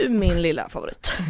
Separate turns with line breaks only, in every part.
Du min lilla favorit.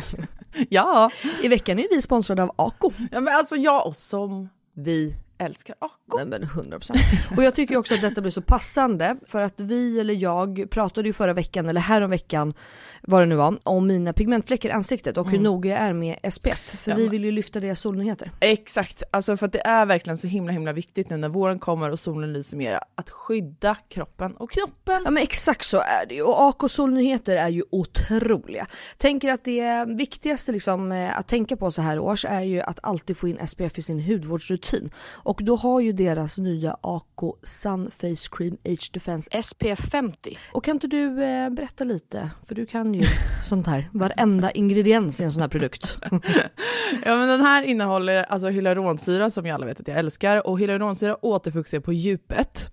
Ja.
I veckan är vi sponsrade av Ako.
ja, men alltså jag och som vi älskar Ako.
Nej men 100%. Och jag tycker också att detta blir så passande för att vi eller jag pratade ju förra veckan eller härom veckan vad det nu var om mina pigmentfläckar i ansiktet och hur noga jag är med SPF. För
Ja,
vi vill ju lyfta deras solnyheter.
Exakt, alltså för att det är verkligen så himla himla viktigt nu när våren kommer och solen lyser mer att skydda kroppen och knoppen.
Ja men exakt så är det ju och AK solnyheter är ju otroliga. Tänker att det viktigaste liksom eh, att tänka på så här års är ju att alltid få in SPF i sin hudvårdsrutin. Och då har ju deras nya AK Sun Face Cream Age Defense SPF 50. Och kan inte du eh, berätta lite? För du kan ju sånt här, varenda ingrediens i en sån här produkt.
Ja men den här innehåller alltså hyaluronsyra som jag alla vet att jag älskar och hyaluronsyra återfuktar på djupet.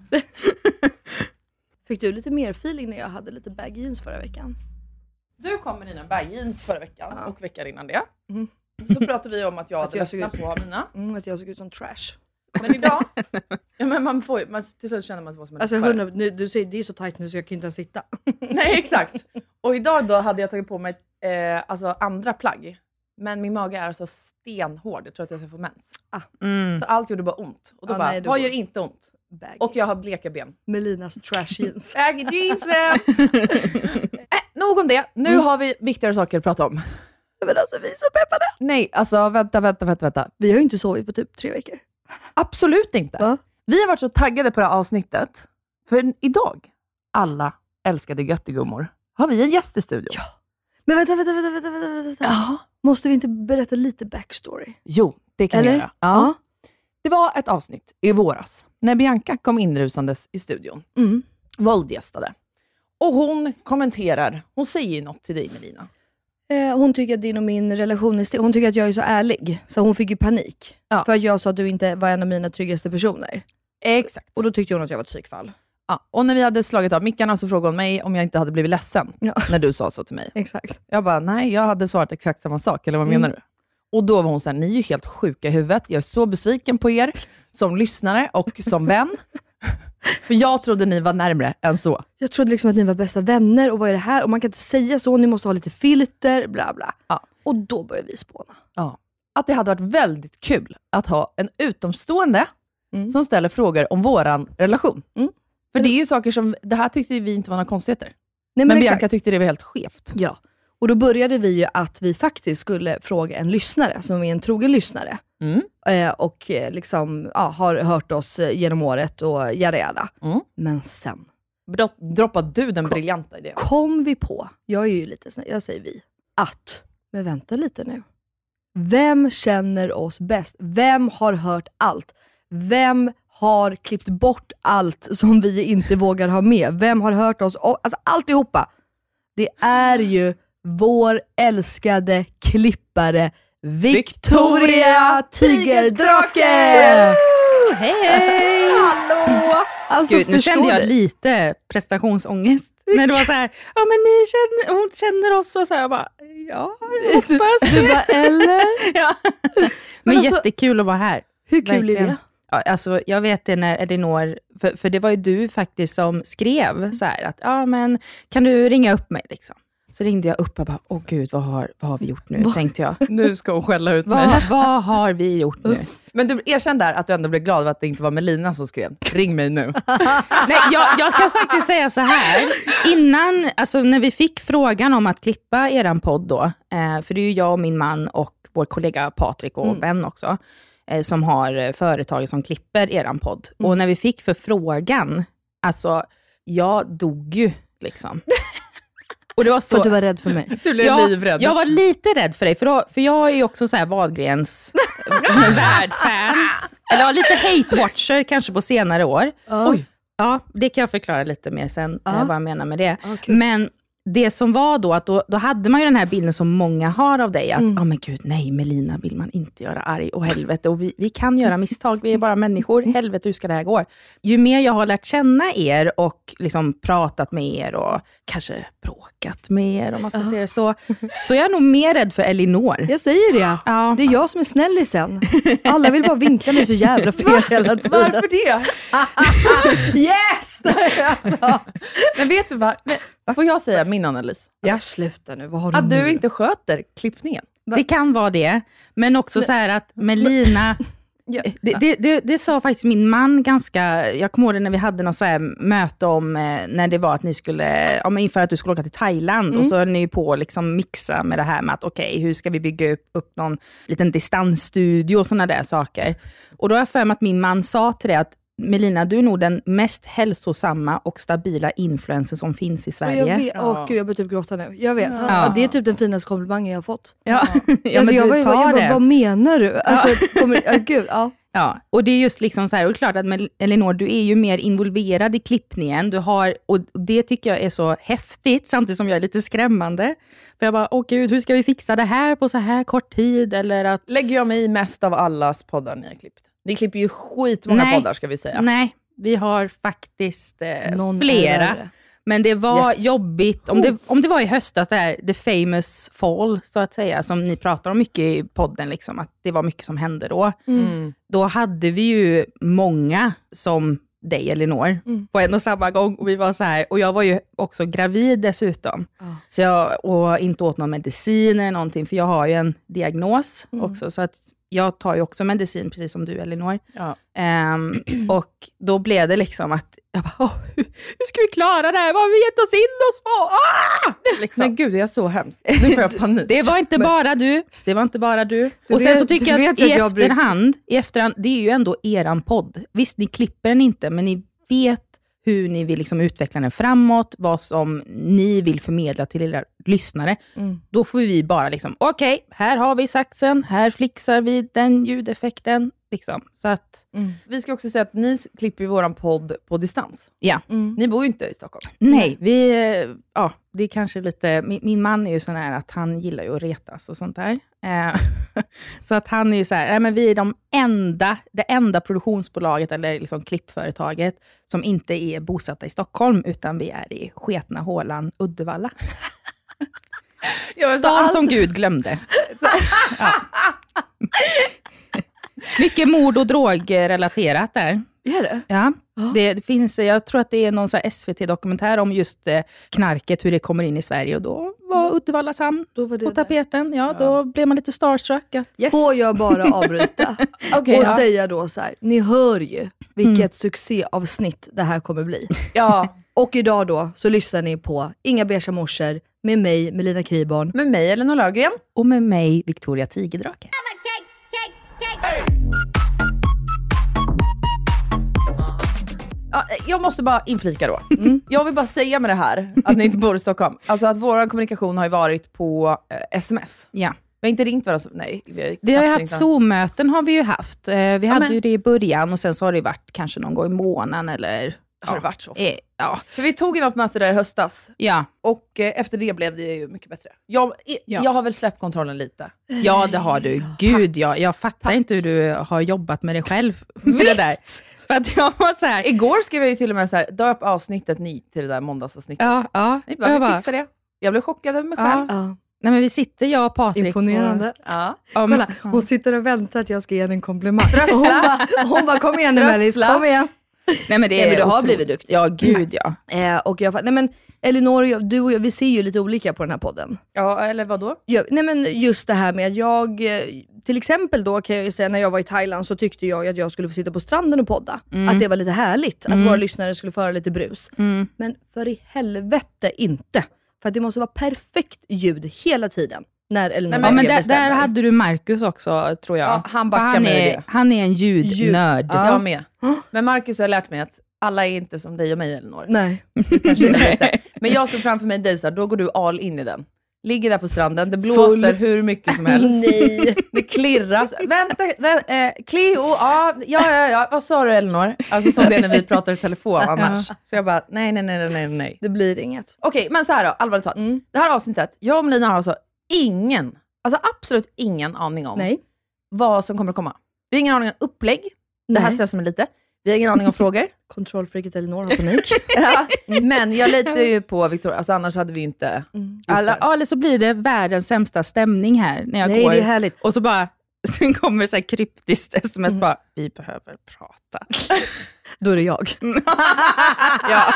Fick du lite mer feeling när jag hade lite baggy jeans förra veckan?
Du kom med dina bag jeans förra veckan
Ja.
och veckan innan det.
Mm.
Så pratade vi om att jag hade ledsnat på mina.
Mm, att jag såg ut som trash.
Men idag, ja men man får ju, man, till slut känner man sig som en
Alltså
deppare.
100, nu, du säger det är så tajt nu så jag kan inte ens sitta.
Nej exakt. Och idag då hade jag tagit på mig eh, alltså andra plagg. Men min mage är alltså stenhård, jag tror att jag ska få mens.
Mm.
Så allt gjorde bara ont. Och då
Ja,
bara,
nej, du
vad
går-
gör inte ont?
Baggy.
Och jag har bleka ben.
Melinas trash jeans.
Baggy jeansen! äh, nog om det, nu har vi viktigare saker att prata om.
Men alltså vi är så peppade!
Nej, alltså vänta, vänta, vänta, vänta.
Vi har ju inte sovit på typ tre veckor.
Absolut inte.
Va?
Vi har varit så taggade på det här avsnittet. För idag, alla älskade göttegummor, har vi en gäst i studion.
Ja. Men vänta, vänta, vänta, vänta, vänta, vänta.
Ja.
Måste vi inte berätta lite backstory?
Jo, det kan vi
Eller?
göra. Ja. Det var ett avsnitt i våras när Bianca kom inrusandes i studion.
Mm.
Våldgästade. Och hon kommenterar, hon säger något till dig Melina.
Eh, hon tycker att din och min relation är. Hon tycker att jag är så ärlig. Så hon fick ju panik.
Ja.
För att jag sa att du inte var en av mina tryggaste personer.
Exakt.
Och då tyckte hon att jag var ett psykfall.
Ja. Och när vi hade slagit av mickarna så frågade hon mig om jag inte hade blivit ledsen
Ja.
när du sa så till mig.
Exakt.
Jag bara, nej, jag hade svarat exakt samma sak, eller vad
Mm.
menar du? Och då var hon så här, ni är ju helt sjuka i huvudet. Jag är så besviken på er som lyssnare och som vän. För jag trodde ni var närmre än så.
Jag trodde liksom att ni var bästa vänner och vad är det här? Och man kan inte säga så, ni måste ha lite filter, bla bla.
Ja.
Och då började vi spåna.
Ja. Att det hade varit väldigt kul att ha en utomstående
Mm.
som ställer frågor om våran relation.
Mm.
För det är ju saker som, det här tyckte vi inte var några konstigheter.
Nej,
Men,
exakt.
Bianca tyckte det var helt skevt.
Ja. Och då började vi ju att vi faktiskt skulle fråga en lyssnare, som är en trogen lyssnare.
Mm.
Eh, och eh, liksom, ja, har hört oss eh, genom året och jada jada.
Mm.
Men sen
Dro- Droppade du den
Kom.
briljanta idén?
kom vi på, jag är ju lite snäll, jag säger vi, att, men vänta lite nu. Vem känner oss bäst? Vem har hört allt? Vem har klippt bort allt som vi inte vågar ha med? Vem har hört oss? Alltså alltihopa. Det är ju vår älskade klippare Victoria Tigerdrake!
Hej hej!
Hallå! Alltså,
Gud, nu kände jag
du?
lite prestationsångest. När det var så här, ja men ni känner, hon känner oss och så här, jag bara, ja, jag hoppas.
Du bara, eller?
ja.
Men
Men
alltså-
jättekul att vara här.
Hur kul är
Verkligen.
det?
Ja, alltså, jag vet det när Elinor, för, för det var ju du faktiskt som skrev så här att, ja men kan du ringa upp mig liksom? Så ringde jag upp och bara, åh gud, vad har, vad har vi gjort nu? Tänkte jag.
Nu ska hon skälla ut mig.
Vad, vad har vi gjort nu?
Men du erkänn där att du ändå blev glad över att det inte var Melina som skrev. Ring mig nu.
Nej, jag, jag kan faktiskt säga så här. Innan, alltså när vi fick frågan om att klippa eran podd då, eh, för det är ju jag och min man och vår kollega Patrik och vän också, eh, som har eh, företaget som klipper eran podd. Och när vi fick förfrågan, alltså jag dog ju liksom. Och det var så...
För att du var rädd för mig.
Du blev
Ja,
livrädd.
Jag var lite rädd för dig, för, då, för jag är ju också så här Wahlgrens värdfan. Eller ja, lite hate-watcher kanske på senare år.
Oj.
Ja, det kan jag förklara lite mer sen, eh, vad jag menar med det.
Kul.
Men det som var då, att då, då hade man ju den här bilden som många har av dig, att, ja
Mm.
men gud, nej, Melina vill man inte göra arg, och helvete, och vi, vi kan göra misstag, vi är bara människor, helvete, hur ska det här gå? Ju mer jag har lärt känna er och liksom pratat med er och kanske bråkat med er, om man ska säga det så, så är jag nog mer rädd för Elinor.
Jag säger det.
Ja.
Det är jag som är snällisen. Alla vill bara vinkla mig så jävla fel hela tiden.
Varför det?
Yes! Alltså.
Men vet du vad? Men, får jag säga min analys?
Ja. Sluta nu, vad har du
Att
nu?
du inte sköter klippningen.
Det kan vara det, men också så här att Melina,
Ja.
det, det, det, det sa faktiskt min man ganska, jag kommer ihåg det när vi hade något så här möte om, eh, när det var att ni skulle, ja, men inför att du skulle åka till Thailand, och så höll ni ju på liksom mixa med det här med att okej, hur ska vi bygga upp, upp någon liten distansstudio och sådana där saker. Och då har jag för mig att min man sa till det att Melina, du är nog den mest hälsosamma och stabila influencer som finns i
Och
Sverige.
jag vet, åh gud jag börjar typ gråta nu. Jag vet,
Ja.
ja. det är typ den finaste komplimangen jag har fått.
Ja, ja,
alltså,
men
jag,
du
var, jag bara,
det.
vad menar du? Alltså, kommer, ja, gud, ja.
Ja, och det är just liksom så här, och klart att Elinor, du är ju mer involverad i klippningen, du har, och det tycker jag är så häftigt, samtidigt som jag är lite skrämmande. För jag bara, åh gud, hur ska vi fixa det här på så här kort tid? Eller att,
Lägger jag mig i mest av allas poddar ni har klippt. Ni klipper ju skitmånga
Nej.
poddar ska vi säga.
nej, vi har faktiskt eh,
Någon är
flera.
värre.
Men det var
Yes.
jobbigt, om det, om det var i höstas, det här the famous fall, så att säga, som ni pratar om mycket i podden, liksom, att det var mycket som hände då.
Mm.
då hade vi ju många som dig Elinor
Mm.
på en och samma gång. Och, vi var så här, och jag var ju också gravid dessutom.
Ja.
Så jag, och inte åt någon medicin eller någonting, för jag har ju en diagnos
Mm.
också. Så att jag tar ju också medicin, precis som du Elinor.
Ja.
Ehm, och då blev det liksom att, jag bara, "Åh, hur, hur ska vi klara det här? Vad har vi gett oss in oss på? Ah! Liksom.
Men gud, det är så hemskt. Nu får jag panik.
Det var inte bara du. Det var inte bara du.
Du
och sen
vet-
så tycker jag att i
jag
efterhand, i efterhand, det är ju ändå eran podd. Visst, ni klipper den inte, men ni vet hur ni vill liksom utveckla den framåt, vad som ni vill förmedla till era lyssnare.
Mm.
Då får vi bara liksom, okej, här har vi saxen, här flixar vi den ljudeffekten. Liksom. Så att,
Vi ska också säga att ni klipper våran podd på distans.
ja.
Mm.
Ni bor ju inte i Stockholm.
Nej, vi, eh, ja, det är kanske lite, min, min man är ju sån här att han gillar ju att retas och sånt där. Eh, så att han är ju så här, nej, men vi är de enda, det enda produktionsbolaget eller liksom klippföretaget som inte är bosatta i Stockholm, utan vi är i sketna hålan Uddevalla. Stan som Gud glömde. Ja. Mycket mord och drogrelaterat där.
Är det?
Ja, det, det finns, jag tror att det är någon SVT-dokumentär om just eh, knarket, hur det kommer in i Sverige. Och då var Uddevallas hamn
Då var det
på tapeten. Ja, då blev man lite starstruck. Yes.
Får jag bara avbryta
Okej,
och
ja.
säga då så här. ni hör ju vilket succéavsnitt det här kommer bli.
ja,
Och idag då så lyssnar ni på Inga beiga morsor med mig, Melina Kriborn.
med mig Elinor Löfgren.
Och med mig, Victoria Tigerdrake.
Ja, jag måste bara inflika då. Jag vill bara säga med det här, att ni inte bor i Stockholm, alltså att vår kommunikation har ju varit på eh, sms.
Ja.
Vi har inte ringt varandra, nej. Vi har,
Vi har haft Zoom-möten har vi ju haft. Eh, Vi hade
men-
ju det i början och sen så har det varit kanske någon gång i månaden eller...
Har det varit så?
Eh, Ja.
För vi tog ju något möte där i höstas,
Ja.
och eh, efter det blev det ju mycket bättre. Jag,
Ja.
jag har väl släppt kontrollen lite.
ja, det har du. Gud, ja. jag fattar inte hur du har jobbat med dig själv. Med det där. För att jag var så här...
Igår skrev jag ju till och med så här, döp avsnittet ni till det där måndagsavsnittet.
Ja, ja.
Vi bara,
Jag
vi
bara,
fixar det. Jag blev chockad över mig
Ja.
själv.
Ja,
Nej, men vi sitter, jag och Patrik.
imponerande.
Ja.
Och,
Kolla,
ja.
hon sitter och väntar att jag ska ge henne en komplimang. Och hon bara, hon bara, kom igen nu Mellis,
Strössla.
kom igen.
Nej, men det
Nej, men
är
du har
otroligt.
blivit duktig.
Ja, gud ja.
Eh, och jag, nej men Elinor och jag, du och jag, vi ser ju lite olika på den här podden.
ja, eller vad då?
Ja, nej men just det här med att jag, eh, till exempel då kan jag ju säga när jag var i Thailand så tyckte jag att jag skulle få sitta på stranden och podda. Att det var lite härligt, att våra lyssnare skulle få höra lite brus.
Mm.
Men för i helvete inte. För att det måste vara perfekt ljud hela tiden. När Elinor
Nej,
Ja,
men
där, där hade du Marcus också, tror jag.
Ja, han backar
han
mig
är,
det.
Han är en ljudnörd.
Ja.
Jag med. Men Marcus har lärt mig att alla är inte som dig och mig Elinor.
Nej.
Kanske inte. Men jag såg framför mig dig så här, då går du all in i den. Ligger där på stranden, det blåser
Full.
hur mycket som helst.
Nej.
Det klirras. Vänta, vä eh, Cleo, ja, ja, ja, ja, vad sa du Elinor? Alltså som det är när vi pratar i telefon annars. Så jag bara, nej, nej, nej, nej, nej.
Det blir inget.
Okej, men så här då, allvarligt talat.
Mm.
Det här avsnittet, jag och Melina har alltså ingen, alltså absolut ingen aning om
Nej.
vad som kommer att komma. Vi har ingen aning om upplägg, det här
Nej.
stressar mig lite. Vi har ingen aning om frågor.
Kontrollfreaket Elinor har panik.
Ja, men jag litar ju på Victoria, alltså annars hade vi ju inte gjort
Alla, ja, eller så blir det världens sämsta stämning här när jag
Nej,
går.
det är härligt.
Och så bara, sen kommer så här kryptiskt sms bara, vi behöver prata.
Då är det jag.
ja.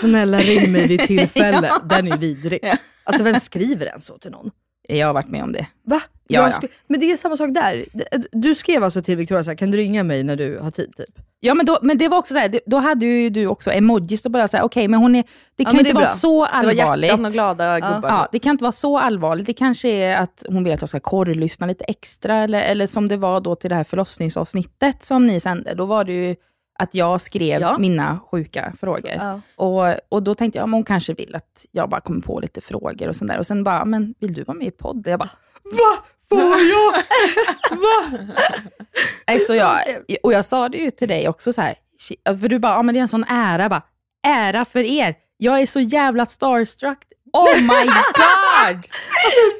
Snälla ring mig vid tillfälle. Den är vidrig. Alltså vem skriver ens så till någon?
Jag har varit med om det.
Va?
Ja, ja.
Men det är samma sak där. Du skrev alltså till Victoria så här, kan du ringa mig när du har tid? Typ?
Ja, men, då, men det var också så här, det- då hade ju du också emojis och bara säga, okej, men hon är, det kan
det
inte
är
vara
bra.
så
Det var
allvarligt.
och glada gubbar.
Ja, det kan inte vara så allvarligt. Det kanske är att hon vill att jag ska korrlyssna lite extra, eller, eller som det var då till det här förlossningsavsnittet som ni sände. Då var det ju att jag skrev
Ja.
mina sjuka frågor.
Ja.
Och, och då tänkte jag, men hon kanske vill att jag bara kommer på lite frågor och sånt där. Och sen bara, men vill du vara med i podden? Jag bara, va? Får jag? va? Nej, så jag, och jag sa det ju till dig också så här, för du bara, ja men det är en sån ära. Jag bara, ära för er. Jag är så jävla starstruck. Oh my god!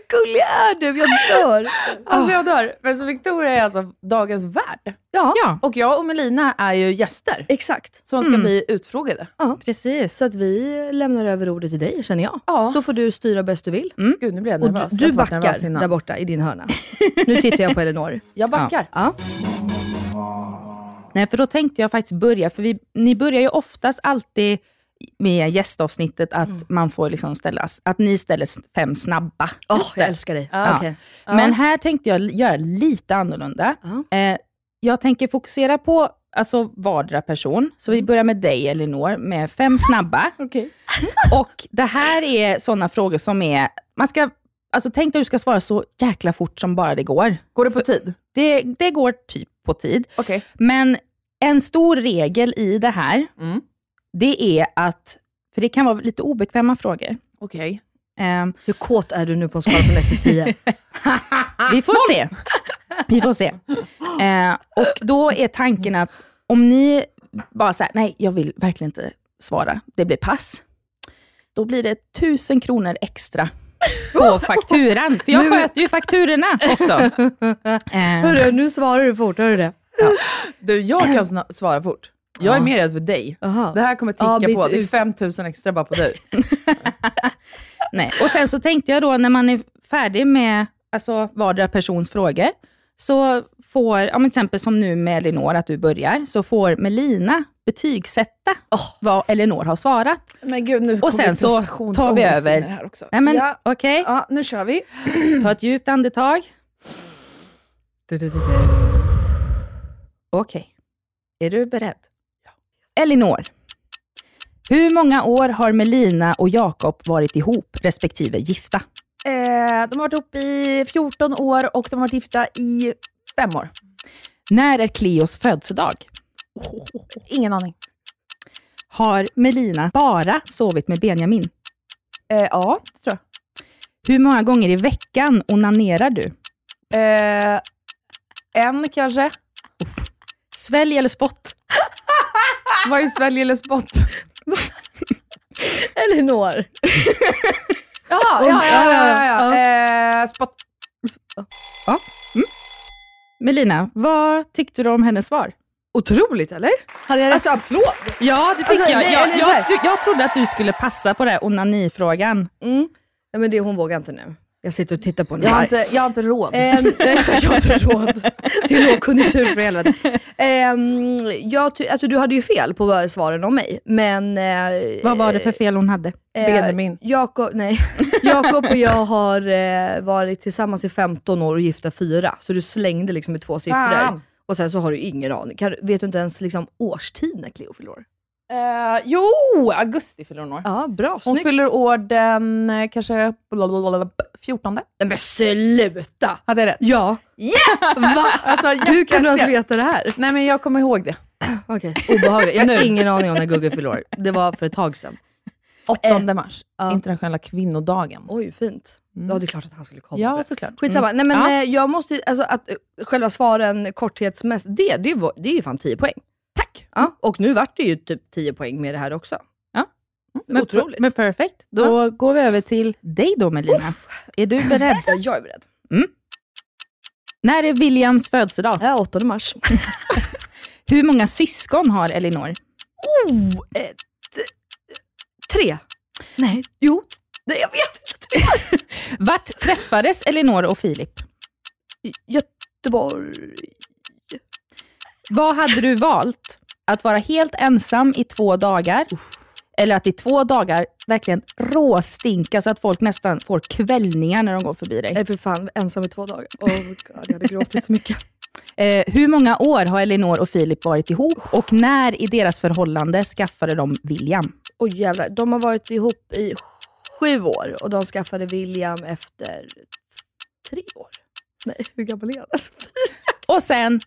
Gullig är du, jag dör.
Alltså jag dör. Men så Victoria är alltså dagens värd.
Ja,
Ja,
Och jag och Melina är ju gäster
exakt.
som ska bli utfrågade.
precis.
Så att vi lämnar över ordet till dig känner jag.
Ja.
Så får du styra bäst du vill.
Gud, nu blir jag
Och
nervös.
du,
har
du
nervös
backar
innan.
där borta i din hörna. Nu tittar jag på Elinor.
Jag backar.
Ja.
Nej, för då tänkte jag faktiskt börja, för vi, ni börjar ju oftast alltid med gästavsnittet att man får liksom ställa, att ni ställer fem snabba.
Åh, jag älskar dig.
Ja.
Okej.
Men här tänkte jag göra lite annorlunda.
Ja.
Eh, jag tänker fokusera på alltså, vardera person. Så vi börjar med dig Elinor, med fem snabba.
Okej.
Och det här är sådana frågor som är, man ska, alltså tänk dig att du ska svara så jäkla fort som bara det går.
Går det på tid?
Det, det går typ på tid.
Okej.
Men en stor regel i det här,
Mm.
Det är att, för det kan vara lite obekväma frågor.
Okej.
Ehm,
Hur kåt är du nu på en skala från 1 till 10?
vi får se. Vi får se. Eh, och då är tanken att om ni bara säger nej, jag vill verkligen inte svara, det blir pass. Då blir det tusen kronor extra på fakturan. För jag sköter ju fakturorna också. Eh,
Hörru, nu svarar du fort, hör du det?
Du, jag kan svara fort. Jag är mer rädd för dig.
Jaha.
Det här kommer ticka
Ja,
på. Det är
ut.
5000 extra bara på dig.
Nej. Och sen så tänkte jag då när man är färdig med alltså, vardera persons frågor, så får, ja, men till exempel som nu med Elinor, att du börjar, så får Melina betygsätta vad Elinor har svarat.
Men gud, nu kommer
sen så tar vi över.
Här också.
Nej men
ja.
okej,
ja, nu kör vi.
ta ett djupt andetag. Okej, är du beredd? Elinor, hur många år har Melina och Jakob varit ihop, respektive gifta?
Eh, de har varit ihop i 14 år och de har varit gifta i fem år.
När är Cleos födelsedag?
Ingen aning.
Har Melina bara sovit med Benjamin?
Eh, ja, det tror
Hur många gånger i veckan onanerar du?
jag. Eh, en kanske.
Svälj eller spott?
Vad är svälj eller spott?
Elinor.
Jaha, ja, ja, ja, ja, ja. Eh, spott.
Melina, vad tyckte du om hennes svar?
Otroligt eller?
Hade jag
Alltså applåd!
Ja, det tycker
Alltså,
jag. Jag, jag, jag, jag trodde att du skulle passa på det här onanifrågan.
Mm. Ja, men det, hon vågar inte nu. Jag sitter och tittar på henne.
Jag har inte, jag har inte råd.
Exakt, jag har inte råd. Det är lågkonjunktur för helvete. Ehm, jag alltså, du hade ju fel på svaren om mig, men... Eh,
Vad var det för fel hon hade?
eh,
Benjamin.
Jakob, nej. Jakob och jag har eh, varit tillsammans i 15 år och gifta fyra, så du slängde liksom med två siffror.
Fan.
Och sen så har du ingen aning. Kan, vet du inte ens liksom årstid när Cleo fyller år?
Eh, jo, augusti fyller hon år.
Ja, bra.
Hon
Snyggt.
fyller år den eh, kanske blablabla, 14.
Nej, Men sluta!
Hade jag rätt?
Ja.
Yes! Va? Alltså,
Hur kan du ens veta det här?
Nej men jag kommer ihåg det.
Okej, obehagligt. Jag har ingen aning om när Gugge fyller år. Det var för ett tag sedan.
8 mars,
ja.
internationella kvinnodagen.
Oj, fint. Ja, det är klart att han skulle komma.
Ja, såklart.
Skitsamma. Nej men
Ja.
eh, jag måste, alltså att eh, själva svaren korthetsmässigt, det, det, var, det är ju fan 10 poäng.
Tack!
Ja, och nu vart det ju typ 10 poäng med det här också.
Men,
Otroligt.
Men perfekt. Då går vi över till dig då Melina. Är du beredd?
Ja, jag är beredd.
När är Williams födelsedag?
Ja, 8 mars.
Hur många syskon har Elinor?
Oh, ett, tre. Nej, jo. Nej, jag vet inte.
Vart träffades Elinor och Filip?
Göteborg.
Vad hade du valt? Att vara helt ensam i två dagar? Eller att i två dagar verkligen råstinka så att folk nästan får kvällningar när de går förbi dig?
Är för fan ensam i två dagar. Oh God, jag hade gråtit så mycket.
Eh, hur många år har Elinor och Filip varit ihop och när i deras förhållande skaffade de William?
Oj jävlar, de har varit ihop i sju år och de skaffade William efter tre år. Nej, hur gammal är han? Alltså,
Och sen,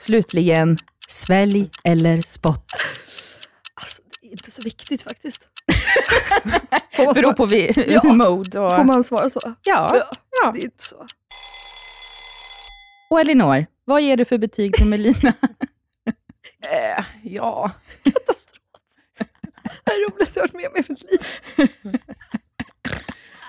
slutligen, svälj eller spott.
alltså, det är inte så viktigt faktiskt. man,
Beror på vi,
Ja.
mode. Och,
får man svara så?
ja, ja.
Det är inte så.
Och Elinor, vad ger du för betyg till Melina?
Eh, ja.
Det är det roligaste jag har varit med om i mitt liv.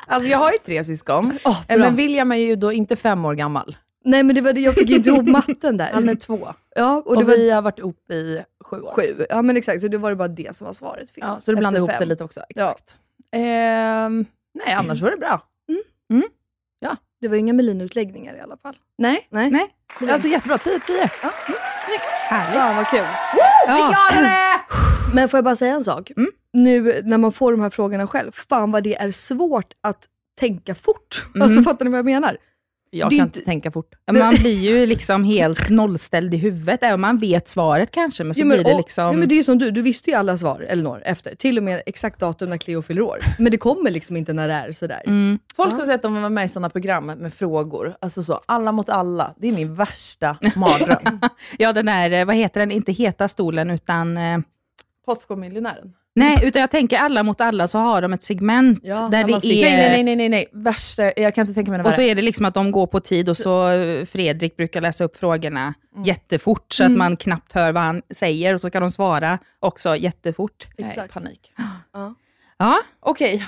Alltså jag har ju tre syskon.
Oh,
Men William är ju då inte fem år gammal.
Nej men det var det, jag fick inte ihop matten där.
Han är två.
ja, och
Och,
var
vi har varit ihop i sju år.
sju. Ja men exakt, så det var det bara det som var svaret. fel.
Ja, så du blandade ihop
fem.
det lite också.
Ja.
Exakt. Ehm, nej, annars var det bra.
Det var inga Melin-utläggningar i alla fall.
Nej.
Nej.
Nej,
Alltså jättebra, 10-10.
härligt.
Fan vad kul.
Vi klarade det!
Men får jag bara säga en sak?
Mm.
Nu när man får de här frågorna själv, fan vad det är svårt att tänka fort.
Mm.
Alltså fattar ni vad jag menar?
Jag
Det
kan
inte-
tänka fort.
Man blir ju liksom helt nollställd i huvudet, även om man vet svaret kanske, men så
Ja, men,
blir det
och-
liksom...
ja, men det är som du, du visste ju alla svar, Elinor, efter. Till och med exakt datum när Cleo fyller år. Men det kommer liksom inte när det är sådär.
Mm.
Folk som säger att de var med i sådana program med frågor, alltså så, alla mot alla, det är min värsta mardröm.
Ja, den där, eh, vad heter den, inte heta stolen, utan... Eh,
Postkodmiljonären.
Nej, utan jag tänker alla mot alla, så har de ett segment
Ja,
där det är...
Nej, nej, nej, nej, nej, värsta, jag kan inte tänka mig det
Och så är det liksom att de går på tid och så eh, Fredrik brukar läsa upp frågorna
Mm.
jättefort, så att man knappt hör vad han säger, och så ska de svara också jättefort.
Nej,
Exakt.
panik.
Ja.
Ja,
Okej,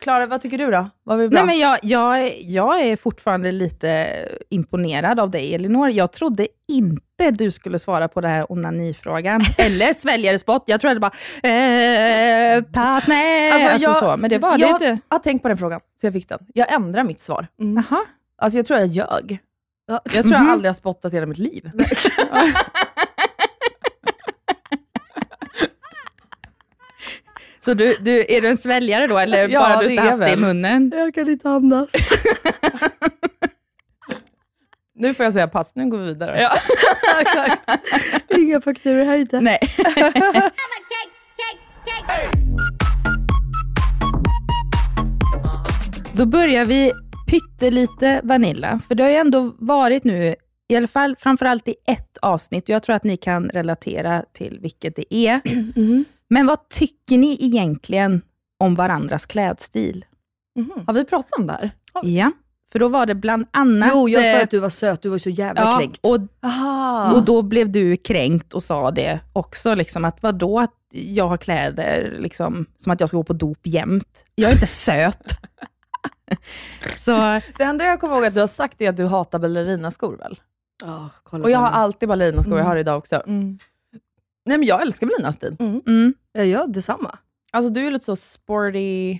Klara, vad tycker du då? Var bra?
Nej, men jag, jag, jag är fortfarande lite imponerad av dig, Elinor. Jag trodde inte du skulle svara på den här onanifrågan. Eller sväljare spott. Jag trodde bara, eh, pass, nej. Alltså,
jag,
så. Men det var det
jag
inte.
har tänkt på den frågan, så jag fick den. Jag ändrar mitt svar.
Jaha.
Alltså jag tror jag ljög.
Ja.
Jag tror jag
Mhm.
aldrig har spottat hela mitt liv.
Så du, du, är du en sväljare då, eller
Ja,
bara du inte haft det i munnen?
Jag kan inte andas.
Nu får jag säga pass, nu går vi vidare.
Ja.
Inga fakturor här inte.
Nej. Då börjar vi pyttelite Vanilla, för det har ju ändå varit nu, i alla fall framförallt i ett avsnitt, och jag tror att ni kan relatera till vilket det är.
Mhm.
Men vad tycker ni egentligen om varandras klädstil?
Har vi pratat om det här?
Ja, för då var det bland annat...
Jo, jag sa
eh,
att du var söt, du var så jävla
ja,
kränkt.
och
Aha.
Och då blev du kränkt och sa det också, liksom, att vadå att jag har kläder liksom, som att jag ska gå på dop jämt. Jag är inte söt. så
Det enda jag kommer ihåg att du har sagt är att du hatar ballerinaskor väl?
Kolla
Och jag har alltid ballerinaskor, jag
Mm.
har det idag också.
Mm.
Nej men jag älskar ballerinastil.
mm,
Jag gör detsamma.
Alltså du är lite så sporty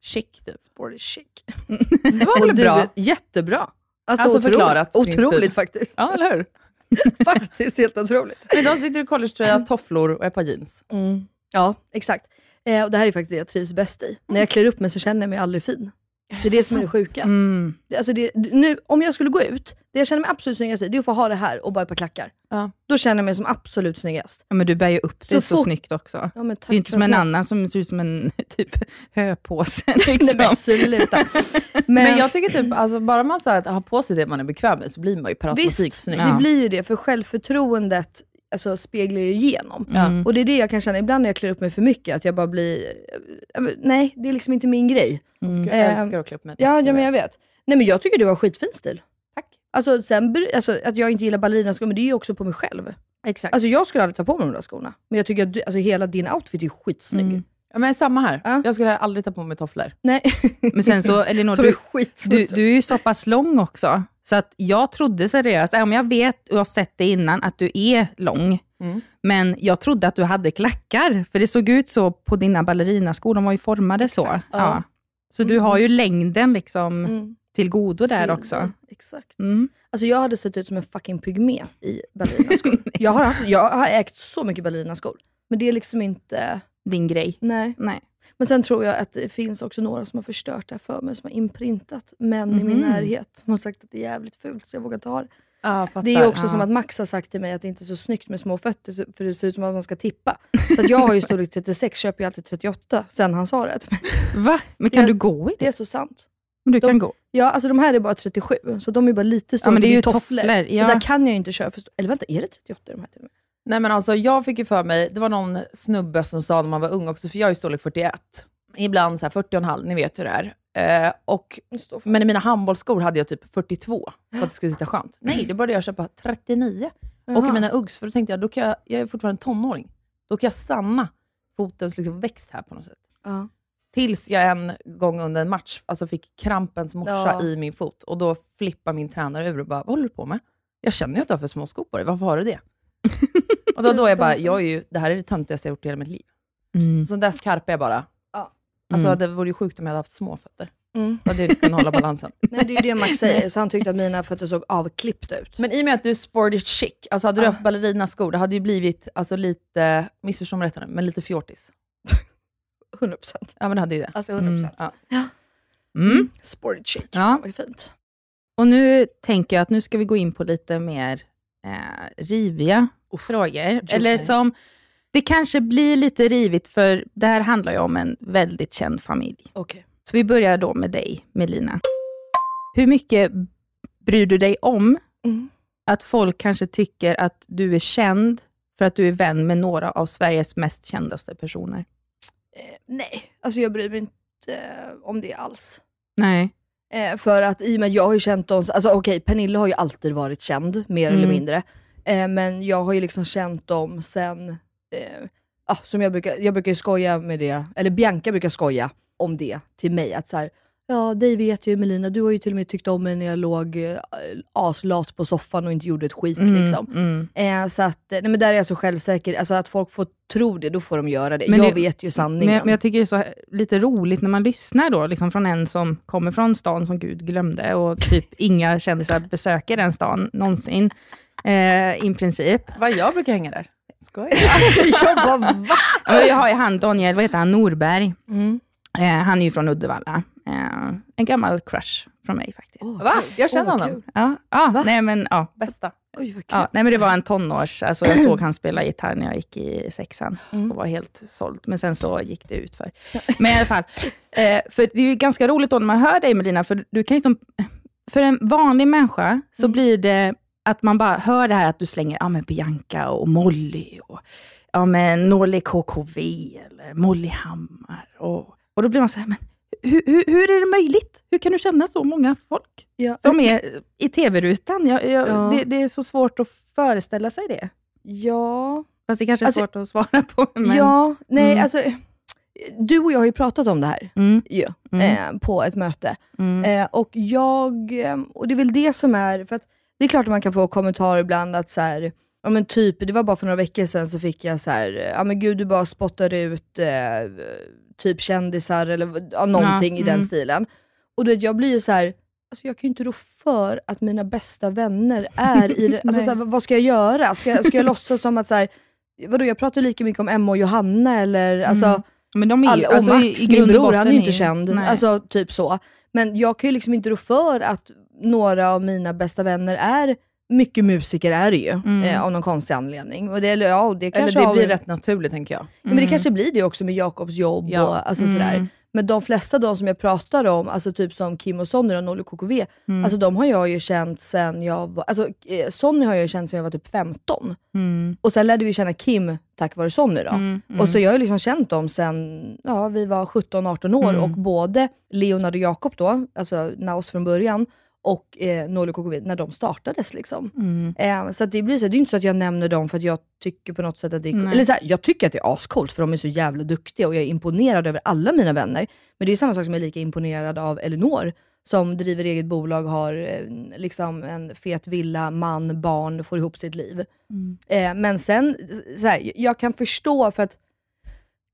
chic typ.
Sporty chic.
Det var väl
du
bra?
jättebra. Alltså,
Alltså,
otroligt.
förklarat
Otroligt
stil.
faktiskt.
Ja, eller hur?
faktiskt helt otroligt.
Men idag sitter du i collegetröja, tofflor och ett par jeans.
Mm. Ja, exakt. Eh, och det här är faktiskt det jag trivs bäst i. När jag klär upp mig så känner jag mig aldrig fin. Det är det som är det sjuka.
mm.
Alltså det, nu, om jag skulle gå ut, det jag känner mig absolut snyggast i, det är att få ha det här och bara ett par klackar.
Ja.
Då känner jag mig som absolut snyggast.
Ja, men du bär ju upp det
Så
så,
fort-
snyggt också.
Ja, men tack
Det är ju inte som en annan som ser ut som en typ höpåse.
Nej
Liksom.
men sluta. Men,
Men jag tycker typ, alltså, bara man så här, att har på sig det man är bekväm med så blir man ju per automatik
visst,
snygg.
Ja.
det blir ju det, för självförtroendet alltså, speglar ju igenom.
Mm.
Och det är det jag kan känna ibland när jag klär upp mig för mycket, att jag bara blir, nej det är liksom inte min grej.
Mm.
Jag
Eh,
älskar att klä upp mig.
Ja, ja men jag vet. Nej men jag tycker du har skitfin stil.
Tack.
Alltså, sen, alltså att jag inte gillar ballerinaskor, men det är ju också på mig själv.
Exakt.
Alltså jag skulle aldrig ta på mig de där skorna. Men jag tycker att du, alltså, hela din outfit är skitsnygg.
Mm.
Ja, men samma här.
Ja.
Jag skulle aldrig ta på mig tofflor.
Nej,
Men sen så, Elinor, du, du, du är ju så pass lång också, så att jag trodde seriöst, även om jag vet och har sett det innan, att du är lång,
Mm.
men jag trodde att du hade klackar, för det såg ut så på dina ballerinaskor, de var ju formade så.
Exakt,
Ja.
ja.
Så du har ju längden liksom
Mm.
till godo där också.
Exakt.
Mm.
Alltså jag hade sett ut som en fucking pygmé i ballerinaskor. jag, har haft, jag har ägt så mycket ballerinaskor. Men det är liksom inte...
Din grej.
Nej.
Nej.
Men sen tror jag att det finns också några som har förstört det här för mig, som har imprintat män i min
Mhm.
närhet. Som har sagt att det är jävligt fult, så jag vågar ta det.
Fattar.
Det är också
ja.
som att Max har sagt till mig att det inte är så snyggt med små fötter, för det ser ut som att man ska tippa. Så jag har ju storlek 36, köper ju alltid 38, sen han sa det.
Va? Men kan
Ja,
du gå i
Det
det?
är så sant.
Men du
de-
kan gå.
Ja, alltså de här är bara 37, så de är bara lite stora.
Ja, men det är ju
tofflor,
ja.
Så där kan jag ju inte köra för Eller vänta, är det 38 de här till och med?
Nej men alltså jag fick ju för mig, det var någon snubbe som sa när man var ung också, för jag är storlek 41. Ibland så här 40,5, ni vet hur det är. Eh, och, men i mina handbollsskor hade jag typ 42, för att det skulle sitta skönt. Nej, då började jag köpa 39. Och i
Jaha.
mina Uggs, för då tänkte jag, då kan jag, jag är fortfarande tonåring, då kan jag stanna fotens liksom växt här på något sätt.
Ja.
Tills jag en gång under en match alltså fick krampens morsa
Ja.
i min fot och då flippade min tränare ur och bara, vad håller du på med? Jag känner ju att du har för små skor på dig, varför har du det? och då, då är jag bara, jag är ju, det här är det töntigaste jag gjort i hela mitt liv.
Mm.
Så där skarpa är jag bara.
Ja.
Alltså
Mm.
det vore ju sjukt om jag hade haft små fötter.
Mm.
Då hade jag inte kunnat hålla balansen.
Nej, det är ju det Max säger, så han tyckte att mina fötter såg avklippta ut.
Men i och med att du är sporty chic, alltså hade du
Ah.
haft ballerinaskor, det hade ju blivit alltså, lite, missförstå mig rätt nu, men lite fjortis.
100%.
Ja men det hade ju det.
Alltså 100%.
Ja.
Mm.
Sporty chic.
Ja.
Vad fint.
Och nu tänker jag att nu ska vi gå in på lite mer eh, riviga frågor. Eller som, det kanske blir lite rivigt, för det här handlar ju om en väldigt känd familj.
Okej.
Så vi börjar då med dig, Melina. Hur mycket bryr du dig om
Mm.
att folk kanske tycker att du är känd för att du är vän med några av Sveriges mest kändaste personer?
Eh, nej, alltså jag bryr mig inte om det alls.
Nej.
Eh, för att i och med att jag har ju känt dem, alltså okej, Pernilla har ju alltid varit känd, mer
Mm.
eller mindre. Eh, men jag har ju liksom känt dem sen, eh, ah, som jag brukar, jag brukar ju skoja med det, eller Bianca brukar skoja om det till mig, att så här, Ja, dig vet ju Melina, du har ju till och med tyckt om mig när jag låg eh, aslat på soffan och inte gjorde ett skit.
Mm,
liksom.
mm.
Eh, så att, nej, men där är jag så självsäker, alltså att folk får tro det, då får de göra det.
Men
jag
det-
vet ju sanningen.
Men, jag- men jag tycker det är så lite roligt när man lyssnar då, liksom från en som kommer från stan som Gud glömde och typ inga kändisar besöker den stan någonsin, eh, i princip.
Vad jag brukar hänga där. Skojar.
jag bara, va?
Jag har ju han Daniel, vad heter han, Norberg.
Mm.
Eh, han är ju från Uddevalla. Eh, en gammal crush från mig faktiskt.
Åh,
Va? Jag känner
vad
honom.
kul.
Ja, ja
Va?
nej men ja.
Bästa.
Oj, vad kul.
Ja, nej men det var en tonårs, alltså jag såg han spela gitarr när jag gick i sexan
Mm.
och var helt såld. Men sen så gick det ut för. Men i alla fall, eh, för det är ju ganska roligt då när man hör dig Melina, för du kan ju som, för en vanlig människa så
Mm.
blir det att man bara hör det här att du slänger ja, men Bianca och Molly och ja, men Norli KKV eller Molly Hammar. Och, och då blir man så här, men hur, hur, hur är det möjligt? Hur kan du känna så många folk
Ja.
som är i tv-rutan? Jag, jag,
Ja.
det, det är så svårt att föreställa sig det.
Ja,
Fast det kanske är
Alltså,
svårt att svara på. Men...
ja, nej
Mm.
alltså. Du och jag har ju pratat om det här
Mm,
ju,
Mm.
eh, på ett möte.
mm,
Eh, och jag, eh, och det är väl det som är, för att det är klart att man kan få kommentarer ibland att så här, ja men typ, det var bara för några veckor sedan så fick jag så här, eh, ja men gud du bara spottar ut eh, typ kändisar eller ja, någonting
Ja,
i den
mm.
stilen. Och du vet, jag blir ju så här, alltså jag kan ju inte rå för att mina bästa vänner är i det, alltså så här, vad- ska jag göra? Ska jag, ska jag låtsas som att så här, vadå jag pratar lika mycket om Emma och Johanna eller alltså
Mm. Men de är
All, och
alltså, i-
Max,
i
min
grund och
bror, han är ju inte känd.
Nej.
Alltså typ så. Men jag kan ju liksom inte rå för att några av mina bästa vänner är mycket musiker är det ju,
Mm.
eh, av någon konstig anledning. Och det, eller, ja, och det
Eller
kanske
det
har-
blir rätt naturligt tänker jag.
Ja, men det
Mm.
kanske blir det också med Jakobs jobb
Ja.
och alltså
Mm.
sådär. Men de flesta de som jag pratar om, alltså typ som Kim och Sonny och Nolly KKV,
Mm.
alltså de har jag ju känt sen jag var, alltså eh, Sonny har jag ju känt sen jag var typ 15.
Mm.
Och sen lärde vi känna Kim tack vare Sonny då.
Mm.
Och så jag har ju liksom känt dem sen ja, vi var 17-18 år
Mm.
och både Leonard och Jakob då, alltså Naus från början, och eh, och KKV när de startades. Liksom.
Mm.
Eh, så att det blir så, det är inte så att jag nämner dem för att jag tycker på något sätt att det är
Nej.
Eller så här, jag tycker att det är ascoolt för de är så jävla duktiga och jag är imponerad över alla mina vänner. Men det är samma sak som jag är lika imponerad av Elinor som driver eget bolag, har eh, liksom en fet villa, man, barn, får ihop sitt liv.
Mm.
Eh, men sen, så här, jag kan förstå för att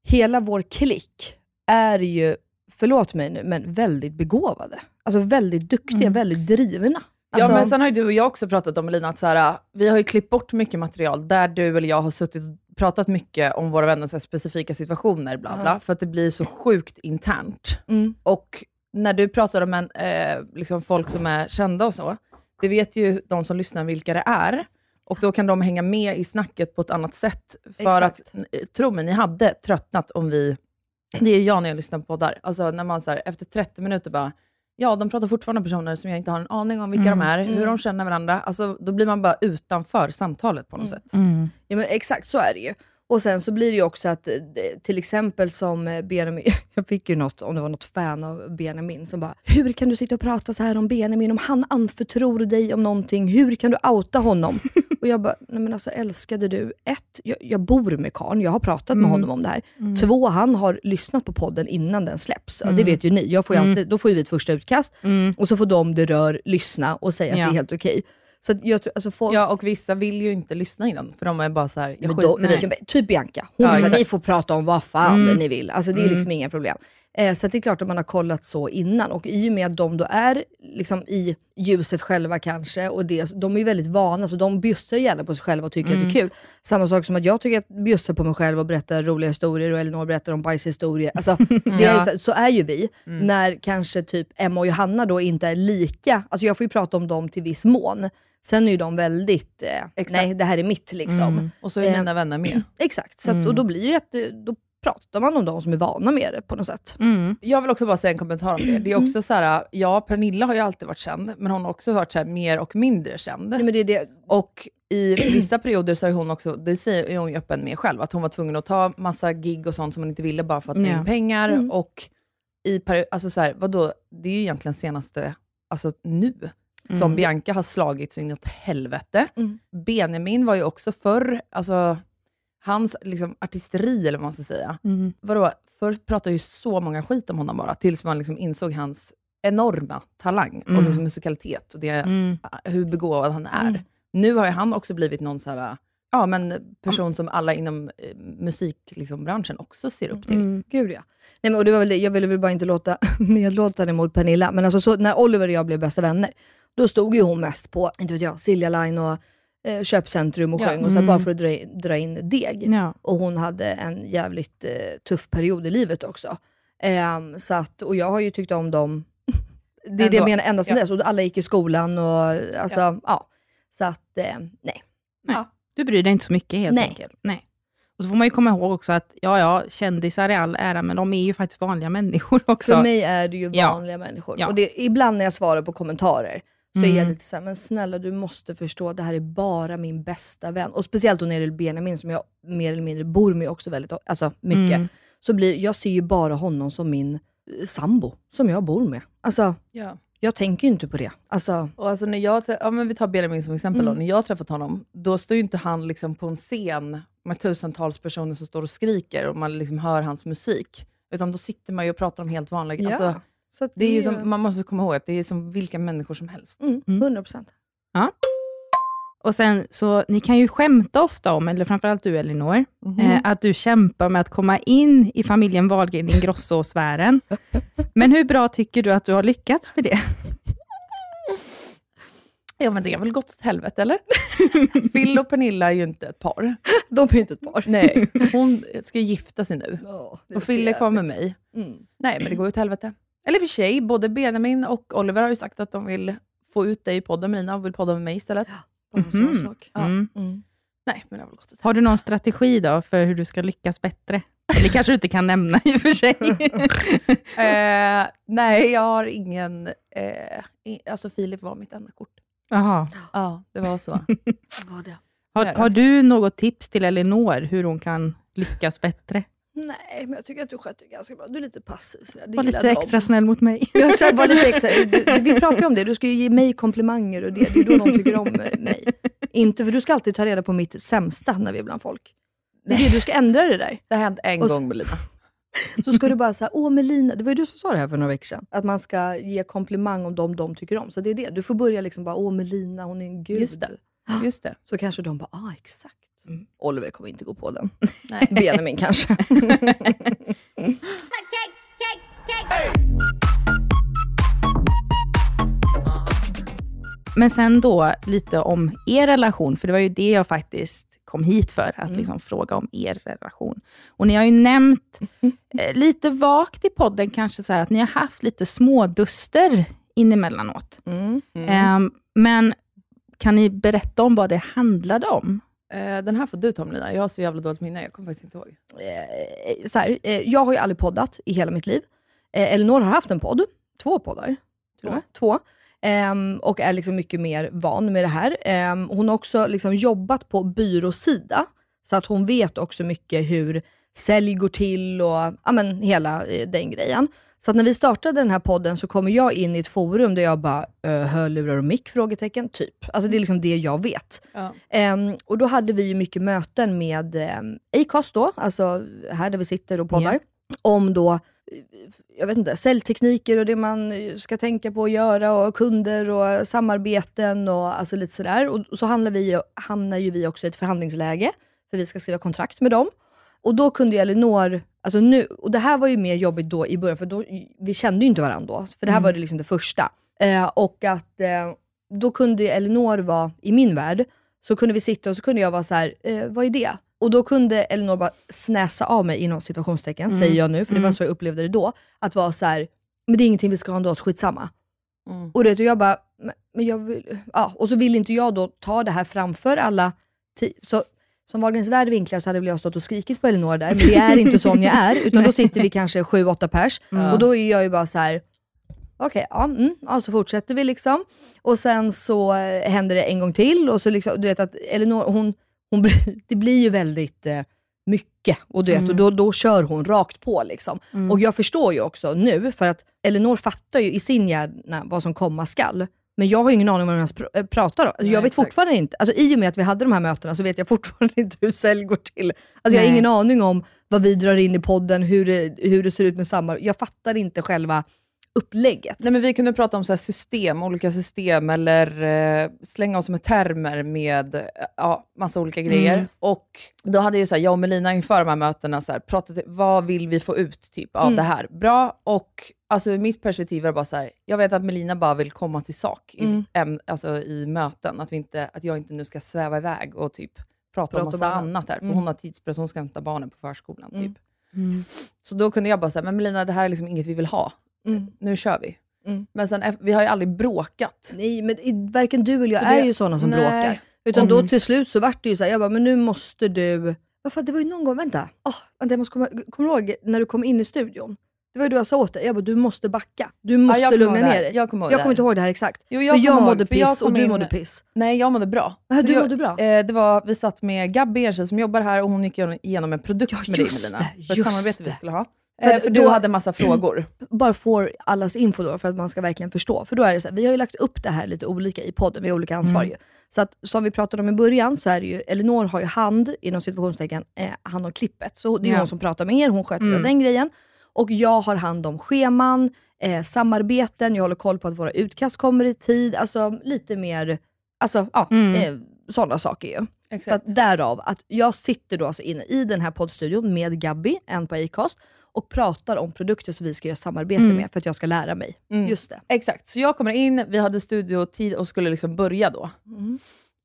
hela vår klick är ju, förlåt mig nu, men väldigt begåvade. Alltså väldigt duktiga,
Mm.
väldigt drivna. Alltså,
ja men sen har ju du och jag också pratat om Elina, att så här, vi har ju klippt bort mycket material där du eller jag har suttit och pratat mycket om våra vänners specifika situationer, bla bla, för att det blir så sjukt internt.
mm,
Och när du pratar om en, eh, liksom folk som är kända och så, det vet ju de som lyssnar vilka det är. Och då kan de hänga med i snacket på ett annat sätt. För
Exakt.
att, eh, tro mig, ni hade tröttnat om vi... Det är jag när jag lyssnar på poddar. Alltså när man så här, efter 30 minuter bara, ja de pratar fortfarande om personer som jag inte har en aning om vilka
Mm.
de är,
Mm.
hur de känner varandra. Alltså då blir man bara utanför samtalet på något
Mm.
sätt.
Mm.
Ja men exakt så är det ju. Och sen så blir det ju också att, eh, till exempel som eh, Benjamin, jag fick ju något, om det var något fan av Benjamin som bara, hur kan du sitta och prata så här om Benjamin, om han anförtror dig om någonting, hur kan du outa honom? och jag bara, nej men alltså älskade du, ett, jag, jag bor med karln, jag har pratat med
Mm.
honom om det här.
Mm.
Två, han har lyssnat på podden innan den släpps. Ja, det
Mm.
vet ju ni, jag får ju
Mm.
alltid, då får ju vi ett första utkast,
Mm.
och så får de det rör lyssna och säga att
Ja.
det är helt okej. Så jag tror, alltså folk,
Ja, och vissa vill ju inte lyssna innan, för de är bara så här, jag skiter
då, nej. Typ Bianca. Hon
Ja,
ni får prata om vad fan
Mm.
ni vill. Alltså det är
Mm.
liksom inga problem. Eh, så det är klart att man har kollat så innan. Och i och med att de då är liksom i ljuset själva kanske, och det, de är ju väldigt vana, så de bjussar ju gärna på sig själva och tycker att det är kul. Samma sak som att jag tycker att bjussa på mig själv och berätta roliga historier och Elinor berättar om bajshistorier. Alltså, det är, ju så, så är ju vi. När kanske typ Emma och Johanna då inte är lika, alltså jag får ju prata om dem till viss mån. Sen är ju de väldigt, eh, nej det här är mitt liksom.
Mm.
Och så är
Eh,
mina vänner med.
Exakt, så att,
Mm.
och då blir det att, det- då pratar man om de som är vana med det på något sätt.
Mm.
Jag vill också bara säga en kommentar om det. Det är också så här, ja, Pernilla har ju alltid varit känd, men hon har också varit så här, mer och mindre känd.
Nej, men det är det,
Och i vissa perioder så har hon också, det säger hon ju öppen med själv, att hon var tvungen att ta massa gig och sånt som hon inte ville bara för att
Ja.
in pengar.
Mm.
Och i alltså så här, vadå, det är ju egentligen senaste, alltså nu, som
Mm.
Bianca har slagit så inåt helvete.
Mm.
Benjamin var ju också förr, alltså hans liksom, artisteri, eller vad man ska säga.
Mm.
Vadå, förr pratade ju så många skit om honom bara, tills man liksom insåg hans enorma talang och
Mm.
liksom musikalitet och det,
Mm.
hur begåvad han är.
Mm.
Nu har ju han också blivit någon så här, ja, men person som alla inom eh, musikbranschen liksom, också ser upp till.
Mm.
Gud ja. Nej, men, och det var väl det. Jag ville väl bara inte låta nedlåtande mot Pernilla, men alltså, så, när Oliver och jag blev bästa vänner, då stod ju hon mest på, inte vet jag, Silja Line och eh, köpcentrum och
Ja.
sjöng, och så här,
Mm.
bara för att dra, in- dra in deg.
Ja.
Och hon hade en jävligt eh, tuff period i livet också. Ehm, så att, och jag har ju tyckt om dem, det är det jag
Ändå.
menar, ända sedan
Ja.
dess. Och alla gick i skolan och alltså, ja. Så att, eh, nej.
Du bryr dig inte så mycket helt
Nej.
enkelt. Nej. Och så får man ju komma ihåg också att, ja, ja, kändisar i all ära, men de är ju faktiskt vanliga människor också.
För mig är det ju
Ja.
vanliga människor.
Ja.
Och det, ibland när jag svarar på kommentarer, så är jag
Mm.
lite såhär, men snälla du måste förstå, det här är bara min bästa vän. Och speciellt då när det gäller Benjamin, som jag mer eller mindre bor med också väldigt alltså, mycket.
Mm.
Så blir, jag ser ju bara honom som min eh, sambo, som jag bor med. Alltså,
Ja.
jag tänker ju inte på det. Alltså,
Och alltså när jag, ja, men vi tar Benjamin som exempel
Mm.
då. När jag har träffat honom, då står ju inte han liksom på en scen med tusentals personer som står och skriker och man liksom hör hans musik. Utan då sitter man ju och pratar om helt vanliga...
ja.
Alltså,
så att
det är ju som, man måste komma ihåg att det är som vilka människor som helst.
mm,
Mm.
100%.
Och sen, så ni kan ju skämta ofta om, eller framförallt du Elinor,
Mhm.
eh, att du kämpar med att komma in i familjen Wahlgren Ingrosso-sfären. Men hur bra tycker du att du har lyckats med det?
Ja men det har väl gått åt helvete eller? Phil och Pernilla är ju inte ett par.
De är ju inte ett par.
Nej, hon ska ju gifta sig nu.
Ja, är
Och med
jävligt.
mig.
Mm.
Nej, men det går ju åt helvete. Eller för sig, både Benjamin och Oliver har ju sagt att de vill få ut dig i podden med Lina och vill podda med mig istället.
Sån
Mhm.
sak.
Ja.
Mm.
Mm.
Nej, men det har väl gått åt
Har du någon strategi då för hur du ska lyckas bättre? Eller kanske du inte kan nämna i och för sig.
Eh, nej, jag har ingen... Eh, alltså Filip var mitt enda kort.
Jaha.
Ja, det var så.
Vad det?
Har, har du något tips till Elinor hur hon kan lyckas bättre?
Nej, men jag tycker att du sköter det ganska bra. Du är lite passiv. sådär. Det
Var lite
de.
extra snäll mot mig.
Jag ska vara lite extra, du, vi pratar ju om det, du ska ju ge mig komplimanger och det, det är då de tycker om eh, mig. Inte för du ska alltid ta reda på mitt sämsta när vi är bland folk. Det är det, du ska ändra det där.
Det har hänt en
Och
gång med Lina.
Så ska du bara säga, åh Melina, det var ju du som sa det här för några veckor sedan. Att man ska ge komplimang om dem de tycker om. Så det är det, du får börja liksom bara, åh Melina, hon är en gud.
Just det. Just det.
Så kanske de bara, ah exakt. Oliver kommer inte gå på den.
Nej.
Benjamin kanske.
Men sen då lite om er relation, för det var ju det jag faktiskt kom hit för, att liksom fråga om er relation. Och ni har ju nämnt eh, lite vagt i podden kanske så här, att ni har haft lite småduster inemellanåt.
Mm.
Ehm, men kan ni berätta om vad det handlade om?
Eh, den här får du ta med Lina. Jag har så jävla dåligt minne. Jag kommer faktiskt inte ihåg.
eh, så här, eh, jag har ju aldrig poddat i hela mitt liv. Eh, Elinor har haft en podd, två poddar. Och med. Två. Ehm, och är liksom mycket mer van med det här. Ehm, hon har också liksom jobbat på byråsida, så att hon vet också mycket hur sälj går till och ja, men, hela eh, den grejen. Så när vi startade den här podden så kommer jag in i ett forum där jag bara, hörlurar och mick? Frågetecken, typ. Alltså det är liksom det jag vet.
Ja.
Ehm, och då hade vi ju mycket möten med um, Acast då, alltså här där vi sitter och poddar, om då, jag vet inte, säljtekniker och det man ska tänka på att göra och kunder och samarbeten och alltså lite sådär. Och så hamnar, vi, hamnar ju vi också i ett förhandlingsläge, för vi ska skriva kontrakt med dem. Och då kunde ju Elinor, alltså nu, och det här var ju mer jobbigt då i början, för då, vi kände ju inte varandra då, för det här var det liksom det första. Eh, och att eh, då kunde Elinor vara, i min värld, så kunde vi sitta och så kunde jag vara så här, eh, vad är det? Och då kunde Elinor bara snäsa av mig inom situationstecken, säger jag nu, för det var så jag upplevde det då. Att vara så här, men det är ingenting vi ska ha ändå, skitsamma.
Mm.
Och, det, och jag bara, men, jag vill, ja, och så vill inte jag då ta det här framför alla. Så, som Wahlgrens värld vinklar så hade väl jag stått och skrikit på Elinor där, men det är inte sån jag är, utan då sitter vi kanske sju, åtta pers. Och då är jag ju bara så här. okej, ja, mm, ja, så fortsätter vi liksom. Och sen så eh, händer det en gång till och så liksom, du vet att Elinor, hon, hon det blir ju väldigt eh, mycket. Och, du vet, och då, då kör hon rakt på. Liksom. Och jag förstår ju också nu, för att Elinor fattar ju i sin hjärna vad som komma skall. Men jag har ju ingen aning om vad de ens pr- pratar om. Alltså, jag vet fortfarande inte, alltså, i och med att vi hade de här mötena så vet jag fortfarande inte hur sälj går till. Alltså, jag har ingen aning om vad vi drar in i podden, hur det, hur det ser ut med samarbete. Jag fattar inte själva upplägget.
Nej, men vi kunde prata om så system, olika system, eller eh, slänga oss med termer med eh, ja, massa olika grejer.
Mm.
Och då hade ju så här, jag och Melina inför de här mötena så här, pratat, vad vill vi få ut typ, av
Mm.
det här? Bra, och alltså, i mitt perspektiv var det bara så här, jag vet att Melina bara vill komma till sak i,
Mm.
alltså, i möten. Att, vi inte, att jag inte nu ska sväva iväg och typ prata
Prata
om massa
annat.
annat här, för
Mm.
hon har tidspress, hon ska hämta barnen på förskolan.
Mm.
Typ. Så då kunde jag bara säga, men Melina, det här är liksom inget vi vill ha.
Mm.
Nu kör vi.
Mm.
Men sen, vi har ju aldrig bråkat.
Nej, men varken du eller jag
Så
är
det-
ju sådana som
nej.
bråkar. Utan då
Mm.
till slut så vart det ju så här, jag bara, men nu måste du... Vad fan, det var ju någon gång, vänta. Oh, vänta jag måste komma, kommer du ihåg när du kom in i studion? Det var ju då jag sa åt dig, jag bara, du måste backa. Du måste
jag kommer
lugna ner dig.
Jag kommer ihåg
jag kommer inte ihåg det här exakt.
Jo,
för jag mådde
för jag
piss och du
in-
mådde piss.
Nej, jag mådde bra. Så
du
jag,
mådde bra.
Eh, det var, vi satt med Gabby Enskede som jobbar här och hon gick igenom en produkt
Ja,
med dig Melina. För ett samarbete vi skulle ha.
För
Eh, för du
då-
hade massa frågor.
bara får allas info då för att man ska verkligen förstå. För då är det så här, vi har ju lagt upp det här lite olika i podden, vi har olika ansvar
Mm.
ju. Så att som vi pratade om i början så är det ju, Elinor har ju hand, inom situationstecken, eh, hand om klippet. Så det är
Ja.
hon som pratar med er, hon sköter
mm.
den grejen. Och jag har hand om scheman, eh, samarbeten, jag håller koll på att våra utkast kommer i tid, alltså lite mer, alltså ja,
Mm.
eh, sådana saker ju. Så
Exakt.
att därav att jag sitter då alltså inne i den här poddstudion med Gabby, en på Acast, och pratar om produkter som vi ska göra samarbete
Mm.
med för att jag ska lära mig.
Mm.
Just det.
Exakt, så jag kommer in, vi hade studiotid och skulle liksom börja då.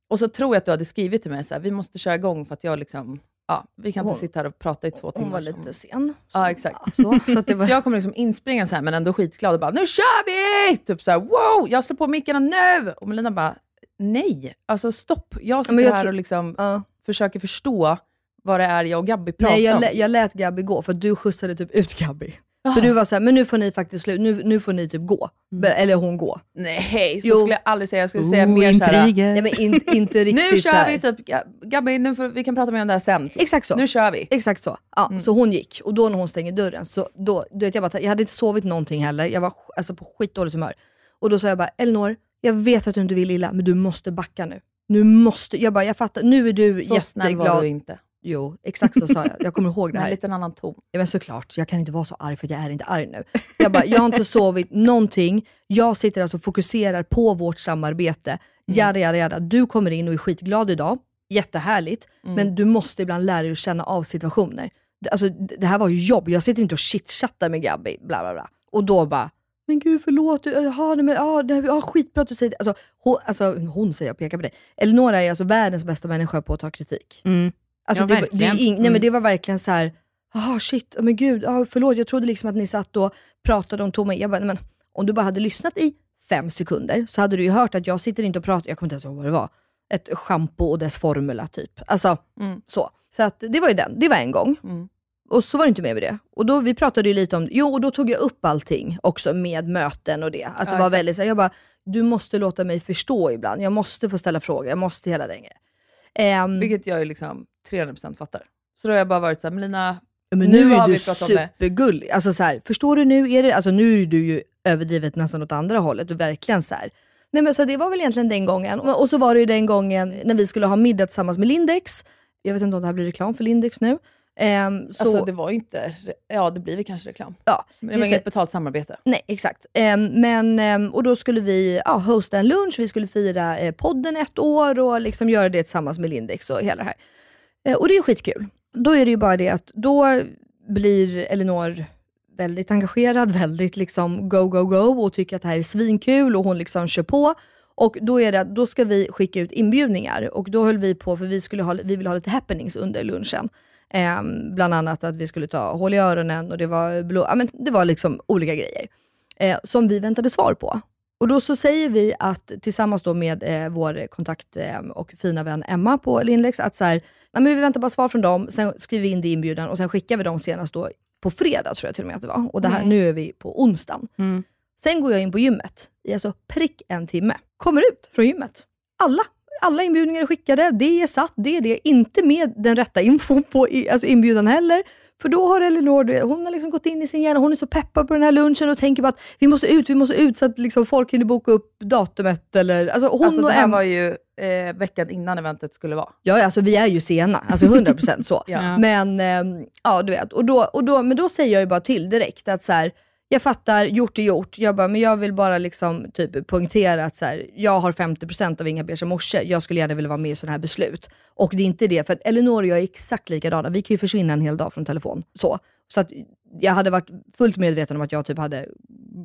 Och så tror jag att du hade skrivit till mig så här, vi måste köra igång för att jag liksom, ja, vi kan inte
Hon-
sitta här och prata i två timmar.
Hon var
som-
lite sen.
Ja, exakt.
Så, så att det var...
Så jag kommer liksom inspringa så här, men ändå skitglad och bara, nu kör vi! Typ så här, wow, jag slår på mickarna nu! Och Melina bara, nej, alltså stopp. Jag sitter
jag
här och liksom
Ja.
försöker förstå vad det är jag och Gabby pratar
Nej, jag,
om.
jag lät Gabby gå för du skjutsade typ ut Gabby. För du var såhär, men nu får ni faktiskt slut, nu, nu får ni typ gå. Be- Eller hon gå.
Nej, så
Jo.
skulle jag aldrig säga. Jag skulle säga
Oh,
mer såhär,
intriger.
Nej men in, inte riktigt
nu
så
kör
här.
vi typ, Ga- Gabby, nu får, vi kan prata mer om det här sen. Typ.
Exakt så.
Nu kör vi.
Exakt så. Ja,
Mm.
Så hon gick, och då när hon stänger dörren, så då, du vet, jag, bara, jag hade inte sovit någonting heller, jag var sk- alltså, på skitdåligt humör. Och då sa jag bara, Elinor, jag vet att du inte vill illa, men du måste backa nu. Nu måste, jag bara, jag fattar, nu är du
Så snäll var
jätteglad.
du inte.
Jo, exakt så sa jag. Jag kommer ihåg det
Med en
här.
liten annan ton.
Ja, men såklart, jag kan inte vara så arg för jag är inte arg nu. Jag bara, jag har inte sovit någonting. Jag sitter alltså och fokuserar på vårt samarbete. Jada, jada, jada. Du kommer in och är skitglad idag. Jättehärligt. Men du måste ibland lära dig att känna av situationer. Alltså, det här var ju jobb. Jag sitter inte och chitchattar med Gabby. Bla, bla, bla. Och då bara, men gud förlåt, jaha, men, ja, det, ja, skitbra att du säger det. Alltså hon, alltså, hon säger jag pekar på dig. Elinora är alltså världens bästa människa på att ta kritik.
Mm.
Alltså
Ja,
det, det, ing, nej,
Mm.
men det var verkligen så här. jaha shit, oh, men gud, oh, förlåt, jag trodde liksom att ni satt och pratade om Tommy. Jag bara, men om du bara hade lyssnat i fem sekunder så hade du ju hört att jag sitter inte och pratar, jag kommer inte ens ihåg vad det var, ett schampo och dess formula typ. Alltså
Mm.
så. Så att det var ju den, det var en gång.
Mm.
Och så var det inte mer med det. Och då, vi pratade ju lite om, jo och då tog jag upp allting också med möten och det. Att det
Ja,
var
exakt.
väldigt så jag bara, du måste låta mig förstå ibland. Jag måste få ställa frågor, jag måste hela den grejen. Ehm,
Vilket jag ju liksom 300% fattar. Så då har jag bara varit såhär, Melina,
Men
Nu
nu, är du supergullig. Alltså så här, förstår du nu? Är det, alltså nu är du ju överdrivet nästan åt andra hållet och verkligen så här. Nej men så det var väl egentligen den gången. Och, och så var det ju den gången när vi skulle ha middag tillsammans med Lindex. Jag vet inte om det här blir reklam för Lindex nu. Ehm, så,
alltså det var ju inte, ja det blir väl kanske reklam.
ja,
Men det var inget betalt samarbete.
Nej, exakt. Ehm, men, ehm, och då skulle vi ja, hosta en lunch, vi skulle fira eh, podden ett år och liksom göra det tillsammans med Lindex och hela det här. Eh, och det är skitkul. Då är det ju bara det att då blir Elinor väldigt engagerad, väldigt liksom go, go, go och tycker att det här är svinkul och hon liksom kör på. Och då, är det, att då ska vi skicka ut inbjudningar och då höll vi på, för vi, skulle ha, vi ville ha lite happenings under lunchen. Ehm, bland annat att vi skulle ta hål i öronen och det var, blå, ja, men det var liksom olika grejer eh, som vi väntade svar på. Och då så säger vi att tillsammans då med eh, vår kontakt eh, och fina vän Emma på Linlex, att så här, nej, men vi väntar bara svar från dem, sen skriver vi in det i inbjudan och sen skickar vi dem senast då på fredag, tror jag till och med att det var. Och det här,
Mm.
nu är vi på onsdagen.
Mm.
Sen går jag in på gymmet i alltså prick en timme. Kommer ut från gymmet. Alla. Alla inbjudningar är skickade, det är satt, det är det. Inte med den rätta infon på alltså inbjudan heller. För då har Elinor, hon har liksom gått in i sin hjärna, hon är så peppad på den här lunchen och tänker på att vi måste ut, vi måste ut så att liksom folk hinner boka upp datumet. Eller, alltså hon
Alltså
och
det här
Emma,
var ju eh, veckan innan eventet skulle vara.
ja, alltså vi är ju sena, alltså 100% så.
Ja.
Men, ehm, ja du vet, och då, och då, men då säger jag ju bara till direkt att så här, jag fattar, gjort är gjort. Jag bara, men jag vill bara liksom typ poängtera att så här, jag har 50% av Inga Beige morse. Jag skulle gärna vilja vara med i sådana här beslut. Och det är inte det, för att Elinor och jag är exakt likadana. Vi kan ju försvinna en hel dag från telefon. Så, så att jag hade varit fullt medveten om att jag typ hade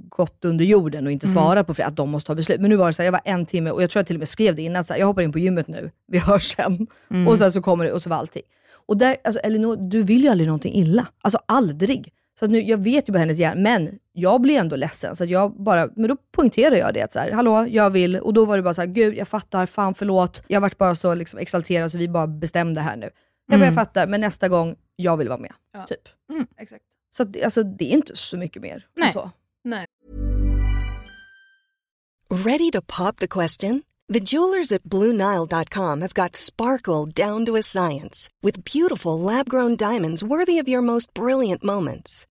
gått under jorden och inte
Mm.
svarat på att de måste ta beslut. Men nu var det så här, jag var en timme och jag tror jag till och med skrev det innan, så här, jag hoppar in på gymmet nu, vi hörs sen.
Mm.
Och sen så kommer det och så var allting. Och där, alltså Elinor, du vill ju aldrig någonting illa. Alltså aldrig. Så att nu, jag vet ju vad hennes hjärna, men jag blir ändå ledsen. Så att jag bara, men då poängterar jag det, att så här, hallå, jag vill. Och då var det bara så här, gud jag fattar, fan förlåt. Jag varit bara så liksom exalterad så vi bara bestämde här nu. Jag bara, jag fattar, men nästa gång, jag vill vara med. Typ.
Exakt.
Så att, det- alltså, det är inte så mycket mer.
Nej.
Så.
Ready to pop the question? The jewelers at BlueNile.com have got sparkle down to a science with beautiful lab grown diamonds worthy of your most brilliant moments.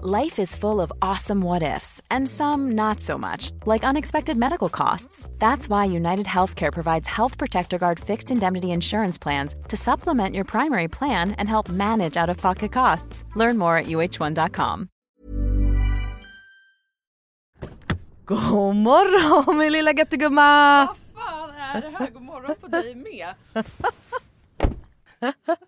Life is full of awesome what ifs, and some not so much, like unexpected medical costs. That's why United Healthcare provides Health Protector Guard fixed indemnity insurance plans to supplement your primary plan and help manage out of pocket costs. Learn more at uh1.com.
God morgon min lilla göttegumma!
fan är det här? God morgon på dig med.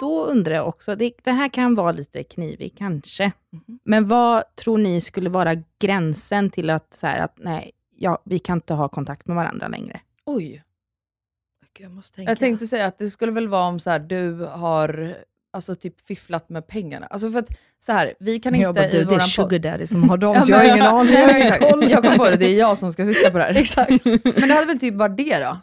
Då undrar jag också, det, det här kan vara lite knivigt kanske,
Mhm.
men vad tror ni skulle vara gränsen till att, så här, att nej, ja, vi kan inte ha kontakt med varandra längre?
Oj.
Jag måste tänka.
Jag tänkte säga att det skulle väl vara om så här, du har alltså, typ fifflat med pengarna. Alltså för att så här, vi kan inte
jag bara,
i
du, det är
våran
sugar
podd-
daddy som har dem
Ja,
så jag har ingen aning. Jag
kom på det, det är jag som ska sitta på det här.
Exakt.
Men det hade väl typ varit det då?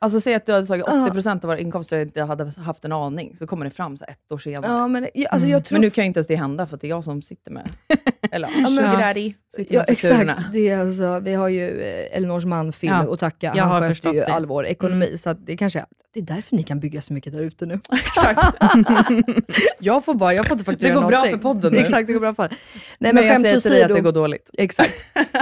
Alltså säg att du hade tagit 80% av våra inkomster och inte hade haft en aning, så kommer det fram så ett år senare.
Ja, men, jag- alltså, jag tror
Men nu kan ju inte ens det hända för att det är jag som sitter med, eller
men-
sugar daddy, sitter
Ja
med fakturorna.
exakt, det är alltså, vi har ju eh, Elinors man Phil
Ja,
att tacka.
jag
Han sköter ju
det.
all vår ekonomi. Så att det kanske är, det är därför ni kan bygga så mycket där ute nu.
Exakt.
jag får bara, jag får inte fakturera
Det går bra
någonting.
för podden nu.
Exakt, det går bra för Nej
Men,
men,
jag
skämt
säger till dig att det går dåligt.
Exakt.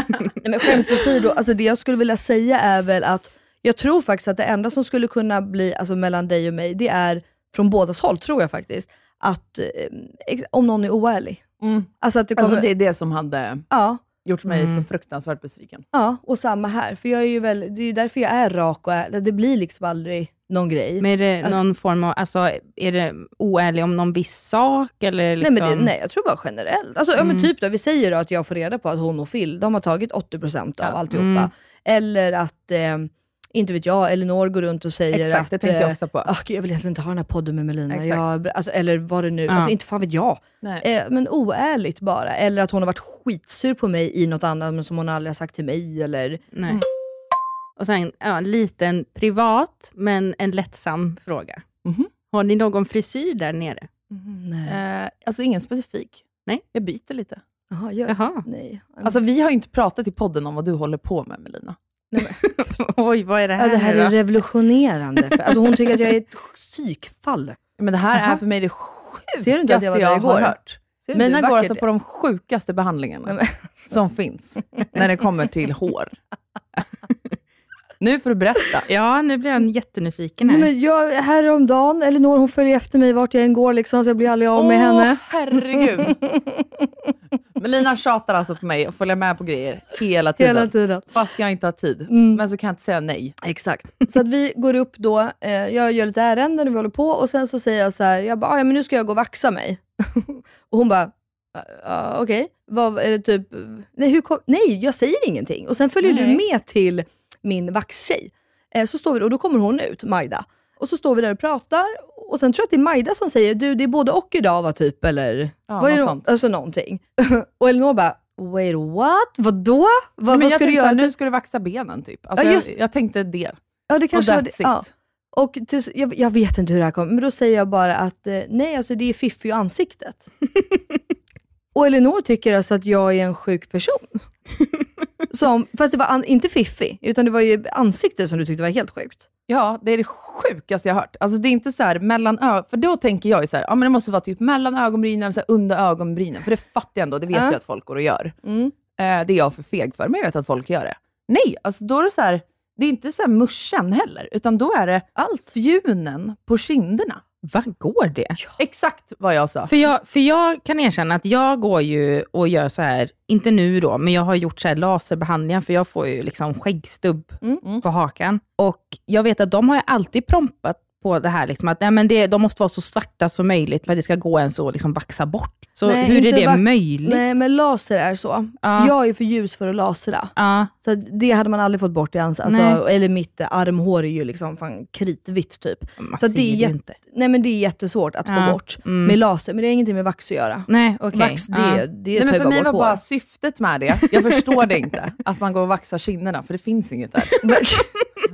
Nej, men skämt åsido, alltså det jag skulle vilja säga är väl att jag tror faktiskt att det enda som skulle kunna bli alltså mellan dig och mig, det är från bådas håll, tror jag faktiskt, att eh, om någon är oärlig.
Mm.
Alltså att det kommer...
Alltså det är det som hade
ja,
gjort mig
Mm.
så fruktansvärt besviken.
ja, och samma här. För jag är ju väl, det är ju därför jag är rak och ärlig. Det blir liksom aldrig någon grej.
Men är det
Alltså-
någon form av, alltså är det oärlig om någon viss sak eller liksom?
Nej, men det, nej, jag tror bara generellt. Alltså, ja, men
Mm.
typ då, vi säger då att jag får reda på att hon och Phil, de har tagit 80% av
Ja.
alltihopa.
Mm.
Eller att, eh, inte vet jag, Elinor går runt och säger
Exakt,
att...
det jag
eh,
också på.
"Ah, gud, jag vill egentligen inte ha den här podden med Melina.
Exakt.
Jag, alltså, eller vad det nu,
Ja.
alltså, inte fan vet jag. Eh, men oärligt bara. Eller att hon har varit skitsur på mig i något annat men som hon aldrig har sagt till mig. Eller...
Nej.
Mm.
Och sen ja, en liten privat, men en lättsam fråga.
Mhm.
Har ni någon frisyr där nere?
nej.
Eh, alltså ingen specifik.
Nej.
Jag byter lite.
Jaha, gör...
Jaha.
Nej.
Alltså vi har ju inte pratat i podden om vad du håller på med Melina.
Oj, vad är det här,
ja, det här
nu
är
då?
revolutionerande. För- Alltså, hon tycker att jag är ett psykfall.
Men det här
Jaha.
är för mig det sjukaste
Ser du inte att jag var där
jag
igår?
har hört. Mina går alltså på de sjukaste behandlingarna som finns när det kommer till hår.
Nu får du berätta.
Ja, nu blir jag jättenyfiken
Nej,
här.
men jag, häromdagen, Elinor hon följer efter mig vart jag än går liksom, så jag blir aldrig av med
Åh,
henne.
herregud. Melina tjatar alltså på mig och följer med på grejer hela tiden.
Hela tiden.
Fast jag inte har tid.
Mm.
Men så kan jag inte säga nej.
Exakt. Så att vi går upp då, eh, jag gör lite ärenden och vi håller på och sen så säger jag så här, jag bara, "Ah, ja men nu ska jag gå och vaxa mig. och hon bara, "Ah, okej, vad är det typ, nej, hur kom, nej jag säger ingenting. Och sen följer du
Nej.
med till min vaxtjej. Eh, så står vi, och då kommer hon ut, Majda. Och så står vi där och pratar och sen tror jag att det är Majda som säger, du det är både och idag va typ, eller?
Ja,
vad är
något
det?
sånt.
Alltså någonting. och Elinor bara, wait what? Vadå? Vad,
men
vad ska du
så här,
göra?
nu ska du vaxa benen typ. Alltså,
Ja, just-
jag, jag tänkte det.
Ja, det kanske
och
var
that's
det.
it.
Ja. Och tills, jag, jag vet inte hur det här kommer, men då säger jag bara att eh, nej, alltså det är Fiffi och ansiktet. och Elinor tycker alltså att jag är en sjuk person. Som, fast det var an, inte Fiffi, utan det var ju ansiktet som du tyckte var helt sjukt.
Ja, det är det sjukaste jag har hört. Alltså det är inte så här mellan ö- för då tänker jag ju så här, ja men det måste vara typ mellan ögonbrynen eller så här under ögonbrynen, för det fattar jag ändå, det vet
Ja.
jag att folk går och gör.
Mm.
Eh, det är jag för feg för, men jag vet att folk gör det. Nej, alltså då är det så här, det är inte så här muschen heller, utan då är det
Allt.
fjunen på kinderna.
Vad går det?
Exakt vad jag sa.
För jag, för jag kan erkänna att jag går ju och gör så här, inte nu då, men jag har gjort så här laserbehandlingar, för jag får ju liksom skäggstubb
Mm.
på hakan. Och jag vet att de har ju alltid prompat på det här, liksom, att nej, men det, de måste vara så svarta som möjligt för att det ska gå ens att liksom vaxa bort. Så
Nej,
hur är det möjligt?
Nej, men laser är så.
Ja.
Jag är för ljus för att lasera.
Ja,
Så det hade man aldrig fått bort i.
Nej.
Alltså, eller mitt armhår är ju liksom fan kritvitt typ.
man
Så det är
det
jätte-
inte.
Nej men det är jättesvårt att
Ja.
få bort
Mm.
med laser, men det har ingenting med vax att göra.
Nej, okej.
Vax, det,
Ja.
det
Nej,
tar
men
ju
för
bara
mig var
bort
bara
hår.
syftet med det, jag förstår det inte, att man går och vaxar kinderna, för det finns inget där.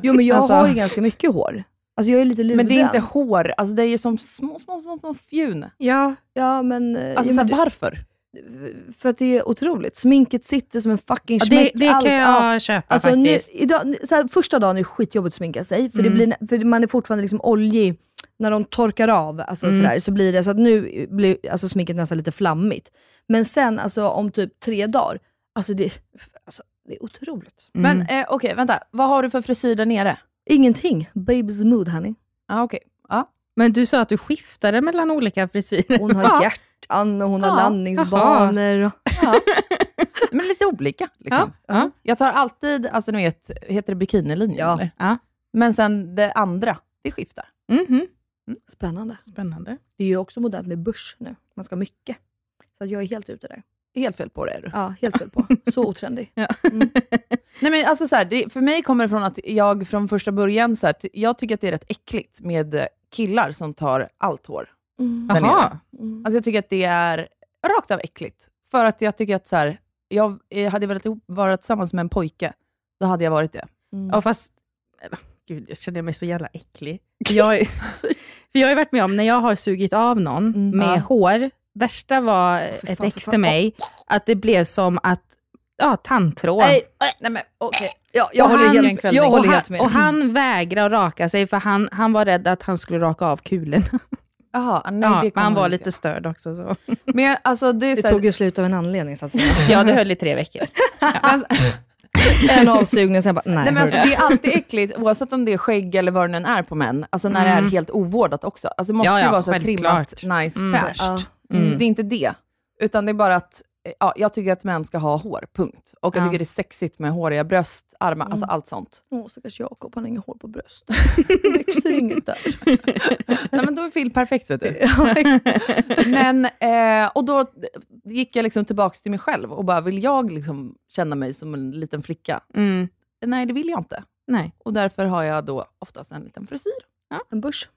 Jo men jag
Alltså-
har ju ganska mycket hår. Alltså jag är lite luden.
Men det är inte hår, alltså det är ju som små, små, små, små fjun.
Ja,
Ja men... eh,
Alltså
ja,
så
men
här, varför?
det- för att det är otroligt. Sminket sitter som en fucking
Ja, det,
smäck.
det
allt,
kan
ja.
jag köpa
Alltså nu,
faktiskt.
idag, så här, första dagen är det skitjobbigt att sminka sig, för,
Mm.
det blir, för man är fortfarande liksom oljig när de torkar av, alltså
Mm.
sådär, så blir det så att nu blir alltså, sminket nästan lite flammigt. Men sen alltså, om typ tre dagar, alltså det, alltså, det är otroligt.
Mm.
Men eh, okej, vänta. Vad har du för frisyr där nere?
Ingenting. Baby's mood honey.
Ah, okej. Ja.
Men du sa att du skiftade mellan olika frisyrer.
Hon har hjärtan och hon har
Ja,
landningsbanor. Och,
Men lite olika. Liksom.
Ja.
Jag tar alltid, alltså ni vet, heter det bikinilinjen?
Ja.
Men sen det andra, det skiftar.
Mhm.
spännande.
Spännande.
Det är ju också modernt med börs nu. Man ska ha mycket. Så att jag är helt ute där.
Helt fel på det är du.
Ja, helt fel på. Så otrendig.
Ja.
Nej, men alltså så här, det, för mig kommer det från att jag från första början, så här, jag tycker att det är rätt äckligt med eh, killar som tar allt hår.
Mm.
Jaha.
nere. Alltså jag tycker att det är rakt av äckligt. För att jag tycker att så här, jag eh, hade velat ihop- vara tillsammans med en pojke, då hade jag varit det.
Mm.
Ja, fast... eller, Gud, jag känner mig så jävla äcklig. För jag, är- för jag har ju varit med om när jag har sugit av någon
Mm.
med
Ja.
hår. Värsta var
Fy
ett ex till mig, att det blev som att, ja, tandtråd.
Nej,
Nej men okej.
ja, jag
Och
håller
han-
helt,
kväll-
jag
och,
håller
han,
helt med.
och han vägrade att raka sig för han, han var rädd att han skulle raka av kulorna.
Jaha, nej,
Ja,
det
men han var lite störd också. Så.
Men jag, alltså det är
det
så här,
tog ju slut av en anledning så att säga.
Ja, det höll i tre veckor.
alltså,
en avsugning, sen bara, nej,
nej, men alltså, det är alltid äckligt, oavsett om det är skägg eller vad det än är på män. Alltså när det
Mm.
är helt ovårdat också. Alltså det måste
Ja,
ju
ja,
vara så trimmat, nice,
Mm.
fräscht.
Ja.
Mm.
Det är inte det. Utan det är bara att eh, ja, jag tycker att män ska ha hår, punkt. Och jag
Ja.
tycker det är sexigt med håriga bröst, armar,
Mm.
alltså allt sånt.
Åh, stackars Jakob, han har inget hår på bröst. Det växer inget där.
Nej, men då är Phil perfekt vet du.
Ja.
Men, eh, och då gick jag liksom tillbaka till mig själv och bara, vill jag liksom känna mig som en liten flicka?
Mm.
Nej, det vill jag inte.
Nej,
Och därför har jag då oftast en liten frisyr.
En börs.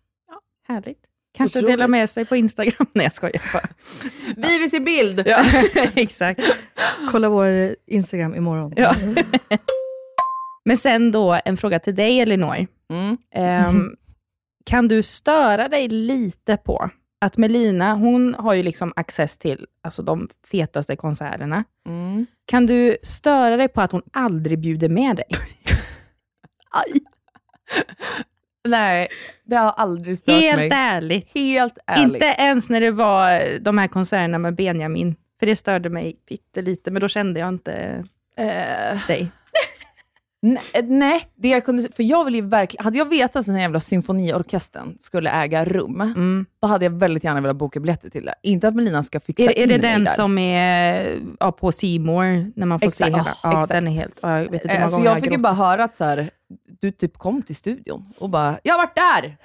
härligt. Kanske
Otroligt.
dela med sig på Instagram. Nej, jag skojar bara.
Vi vill se bild!
Ja, exakt.
Kolla vår Instagram imorgon.
Ja. Men sen då en fråga till dig Elinor.
Mm.
Ehm, kan du störa dig lite på att Melina, hon har ju liksom access till alltså, de fetaste konserterna.
Mm.
Kan du störa dig på att hon aldrig bjuder med dig?
Nej, det har aldrig stört
Helt
mig.
ärligt.
Helt ärligt.
Inte ens när det var de här konserterna med Benjamin. För det störde mig pyttelite, men då kände jag inte
Eh,
dig.
Nej, nej, det jag kunde, för jag vill ju verkligen, hade jag vetat att den här jävla symfoniorkestern skulle äga rum,
Mm.
då hade jag väldigt gärna velat boka biljetter till det. Inte att Melina ska fixa
Är, är
in
det
mig
den
där.
som är ja, på Seymour när man får
Exakt.
se hela?
Ja, exakt.
den är helt... Ja, jag vet inte hur
Eh,
många
Så
gånger
jag fick ju bara höra att så här, du typ kom till studion och bara, jag har varit där!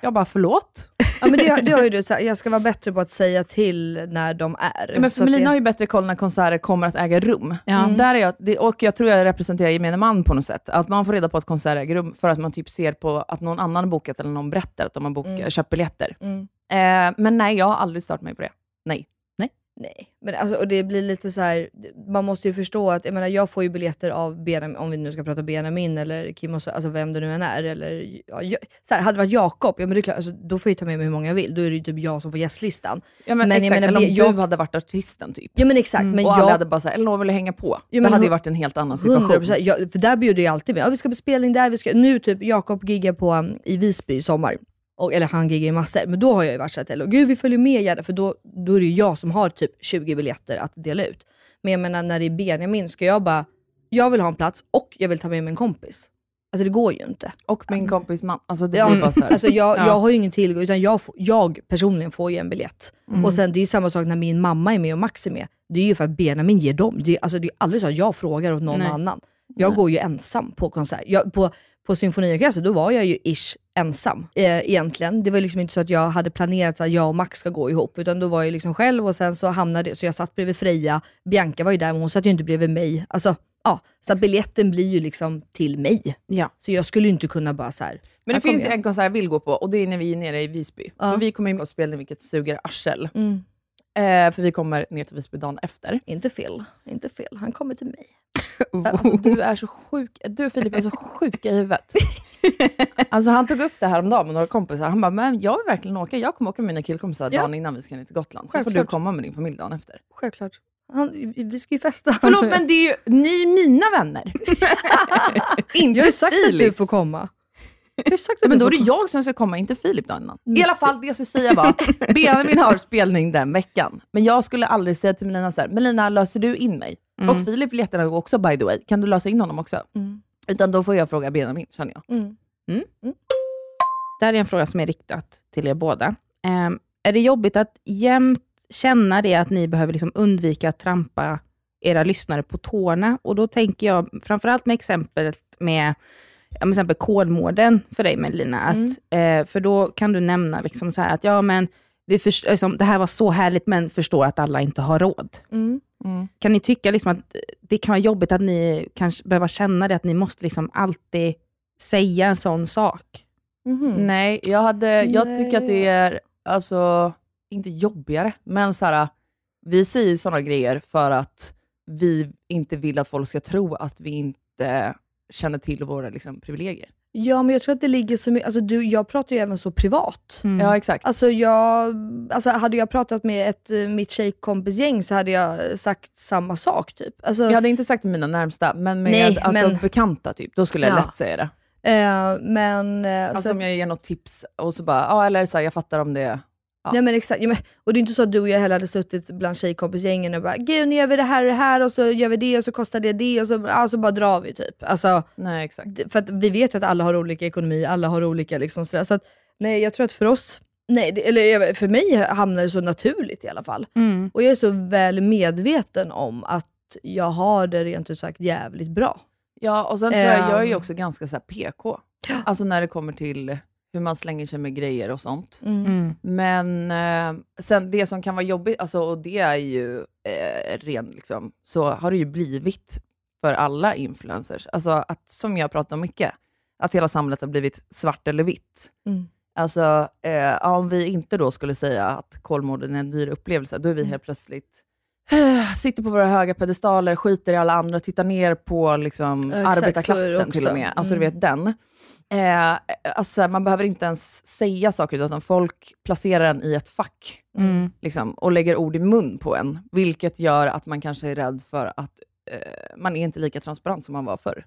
Jag bara, förlåt?
Ja, men det, det har ju du sagt, jag ska vara bättre på att säga till när de är.
Men
Så
för Melina
det-
har ju bättre koll när konserter kommer att äga rum.
Ja.
Mm. Där är jag, det, och jag tror jag representerar gemene man på något sätt. Att man får reda på att konserter äger rum för att man typ ser på att någon annan har bokat eller någon berättar att de har bokat,
Mm.
köpt biljetter.
Mm.
Eh, men nej, jag har aldrig startat mig på det. Nej.
Men alltså, och det blir lite så här. man måste ju förstå att, jag menar jag får ju biljetter av Benjamin, om vi nu ska prata Benjamin eller Kim, och så, alltså vem det nu än är. Eller, ja, jag, så här, hade det varit Jakob, ja men det är klart, alltså, då får jag ju ta med mig hur många jag vill. Då är det ju typ jag som får gästlistan.
Ja, men,
Men jag
exakt,
menar,
eller om
jag-
du hade varit artisten typ.
Ja men exakt, men
och alla
jag...
hade bara såhär, Elinor vill hänga på.
Ja,
det
men
hade ju varit en helt annan situation.
100%, ja, för där bjuder jag alltid med. Ja, vi ska på spelning där, vi ska... nu typ Jakob giggar på um, i Visby i sommar. Och, eller han giggar i master. Men då har jag ju varit såhär, gud vi följer med gärna, för då, då är det ju jag som har typ 20 biljetter att dela ut. Men jag menar när det är Benjamin, ska jag bara, jag vill ha en plats och jag vill ta med mig en kompis. Alltså det går ju inte.
Och min kompis man. Alltså det
Ja,
bara så här.
Alltså jag,
Ja.
jag har ju ingen tillgång, utan jag, får- jag personligen får ju en biljett.
Mm.
Och sen det är ju samma sak när min mamma är med och Max är med. Det är ju för att Benjamin ger dem. Det är, alltså, det är aldrig så att jag frågar åt någon
Nej.
annan. Jag går ju ensam på konsert. Jag, på på symfoniorkester, då var jag ju ish ensam eh, egentligen. Det var liksom inte så att jag hade planerat att jag och Max ska gå ihop, utan då var jag liksom själv och sen så hamnade så jag satt bredvid Freja. Bianca var ju där, men hon satt ju inte bredvid mig. Alltså, ja, så biljetten blir ju liksom till mig.
Ja.
Så jag skulle ju inte kunna bara så här.
Men det finns
jag.
en konsert jag vill gå på och det är när vi är nere i Visby.
Ja.
Och vi kommer in på spelning vilket suger arsel.
Mm.
Eh, för vi kommer ner till Visby dagen efter.
Inte fel, inte fel. Han kommer till mig.
Alltså, du är så sjuk. Du Filip är så sjuka i huvudet. Alltså, han tog upp det här om dagen med några kompisar. Han bara, men jag vill verkligen åka. Jag kommer åka med mina killkompisar
Ja.
dagen innan vi ska ner till Gotland. Så får du komma med din familj dagen efter.
Självklart. Han, vi ska ju festa.
Förlåt, men det är ju ni är mina vänner. inte
jag har ju sagt att du får komma.
Ja, men då är det jag som ska komma, inte Filip dagen innan.
Mm.
I alla fall, det jag skulle säga var, Benjamin har spelning den veckan. Men jag skulle aldrig säga till Melina så här, Melina löser du in mig?
Mm.
Och Filip vill jättegärna gå också by the way. Kan du lösa in honom också?
Mm.
Utan då får jag fråga Benjamin, känner jag.
Mm.
Det här är en fråga som är riktad till er båda. Ehm, är det jobbigt att jämt känna det att ni behöver liksom undvika att trampa era lyssnare på tårna? Och då tänker jag framförallt med exemplet med ja, men till exempel Kolmården för dig Melina. Att, eh, för då kan du nämna liksom så här att ja, men vi först- liksom, det här var så härligt, men förstår att alla inte har råd.
Mm.
Kan ni tycka liksom att det kan vara jobbigt att ni kanske behöver känna det, att ni måste liksom alltid säga en sån sak?
Mhm.
Nej, jag, hade, jag
Nej.
tycker att det är, alltså, inte jobbigare, men så här, vi säger sådana grejer för att vi inte vill att folk ska tro att vi inte känner till våra liksom, privilegier.
Ja, men jag tror att det ligger så mycket, alltså du, jag pratar ju även så privat.
Mm.
Ja, exakt.
Alltså, jag, alltså hade jag pratat med ett, eh, mitt tjejkompisgäng så hade jag sagt samma sak typ. Alltså,
Jag hade inte sagt till mina närmsta, men med
Nej,
alltså,
men-
bekanta typ, då skulle jag
Ja.
lätt säga det.
eh, men... eh,
Alltså
så
om jag ger något tips och så bara, ja eller så här, jag fattar om det Ja.
Ja, men exakt. Ja, men, och det är inte så att du och jag heller hade suttit bland tjejkompisgängen och bara “Gud, nu gör vi det här och det här och så gör vi det och så kostar det det” och så, ja, så bara drar vi typ. Alltså,
Nej, exakt.
för att vi vet ju att alla har olika ekonomi, alla har olika liksom sådär. Så att, nej, jag tror att för oss, nej, det, eller för mig hamnar det så naturligt i alla fall.
Mm.
Och jag är så väl medveten om att jag har det rent ut sagt jävligt bra.
Ja, och sen tror jag, jag är ju
Ehm.
också ganska så PK. Alltså när det kommer till hur man slänger sig med grejer och sånt.
Mm.
Men eh, sen det som kan vara jobbigt, alltså, och det är ju eh, ren, liksom, så har det ju blivit för alla influencers. Alltså att, som jag pratar om mycket, att hela samhället har blivit svart eller vitt.
Mm.
Alltså eh, om vi inte då skulle säga att Kolmården är en dyr upplevelse, då är vi helt plötsligt eh, Sitter på våra höga pedestaler, skiter i alla andra, tittar ner på liksom,
exakt,
arbetarklassen till och med. Alltså du
Mm.
vet den. Eh, alltså, man behöver inte ens säga saker, utan folk placerar en i ett fack
Mm.
liksom, och lägger ord i mun på en, vilket gör att man kanske är rädd för att eh, man är inte lika transparent som man var förr.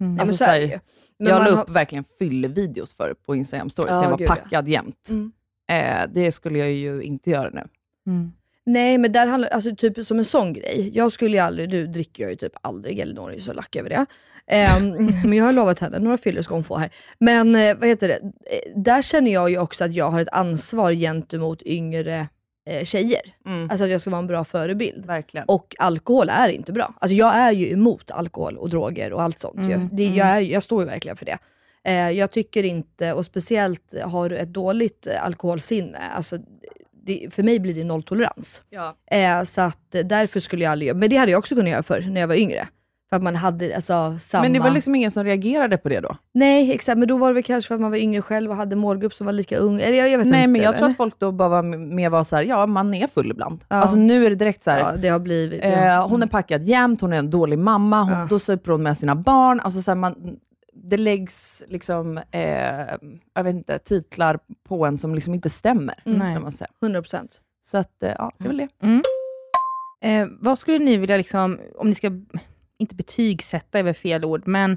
Mm.
Ja,
Alltså,
men så
så
är
här, jag la
har-
upp verkligen fyllvideos för på Instagram stories,
Ja,
när jag var
gud, ja.
packad jämt.
Mm.
Eh, det skulle jag ju inte göra nu.
Mm.
Nej men där handlar alltså typ som en sån grej. Jag skulle ju aldrig, nu dricker jag ju typ aldrig, Elinor är ju så lack över det. Ehm, men jag har lovat henne, några fyller ska hon få här. Men eh, vad heter det, Eh, där känner jag ju också att jag har ett ansvar gentemot yngre eh, tjejer.
Mm.
Alltså att jag ska vara en bra förebild.
Verkligen.
Och alkohol är inte bra. Alltså jag är ju emot alkohol och droger och allt sånt.
Mm,
Jag, det, jag, är, jag står ju verkligen för det. Eh, jag tycker inte, och speciellt har du ett dåligt alkoholsinne, alltså, det, för mig blir det nolltolerans.
Ja.
Eh, så att därför skulle jag aldrig, men det hade jag också kunnat göra för när jag var yngre. För att man hade alltså samma...
Men det var liksom ingen som reagerade på det då?
Nej exakt, men då var det väl kanske för att man var yngre själv och hade målgrupp som var lika ung. Eller jag, jag vet
Nej,
inte.
men jag tror att folk då bara var med var så här, ja man är full ibland.
Ja.
Alltså nu är det direkt så här,
Ja, det har blivit...
eh, hon är packad jämt, hon är en dålig mamma, hon,
Ja.
då super hon med sina barn. Alltså så här, man, det läggs liksom, eh, jag vet inte, titlar på en som liksom inte stämmer.
Nej.
Kan man säga.
100%.
Så att, eh, ja, det är väl det.
Mm. Eh, vad skulle ni vilja, liksom, om ni ska, inte betygsätta är väl fel ord, men,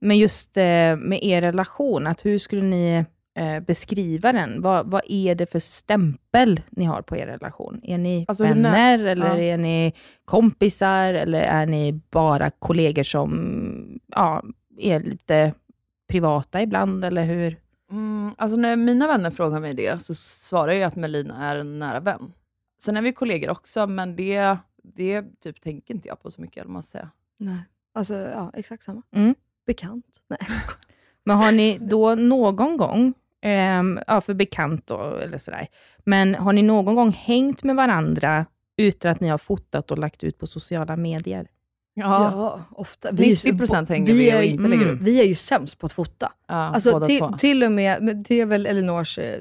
men just eh, med er relation, att hur skulle ni eh, beskriva den? Vad, vad är det för stämpel ni har på er relation? Är ni
Alltså,
vänner, eller
Ja.
är ni kompisar, eller är ni bara kollegor som ja, är lite privata ibland, eller hur?
Mm, alltså när mina vänner frågar mig det, så svarar jag att Melina är en nära vän. Sen är vi kollegor också, men det, det typ tänker inte jag på så mycket, eller man säger.
Nej. Alltså ja, exakt samma.
Mm.
Bekant. Nej.
Men har ni då någon gång, ehm, ja för bekant då, eller sådär, men har ni någon gång hängt med varandra utan att ni har fotat och lagt ut på sociala medier?
Ja, ofta. är ju-
90% hänger vi och inte lägger
mm,
ut.
Vi är ju sämst på att fota.
Ja,
Alltså till, till och med, det är väl Elinors eh,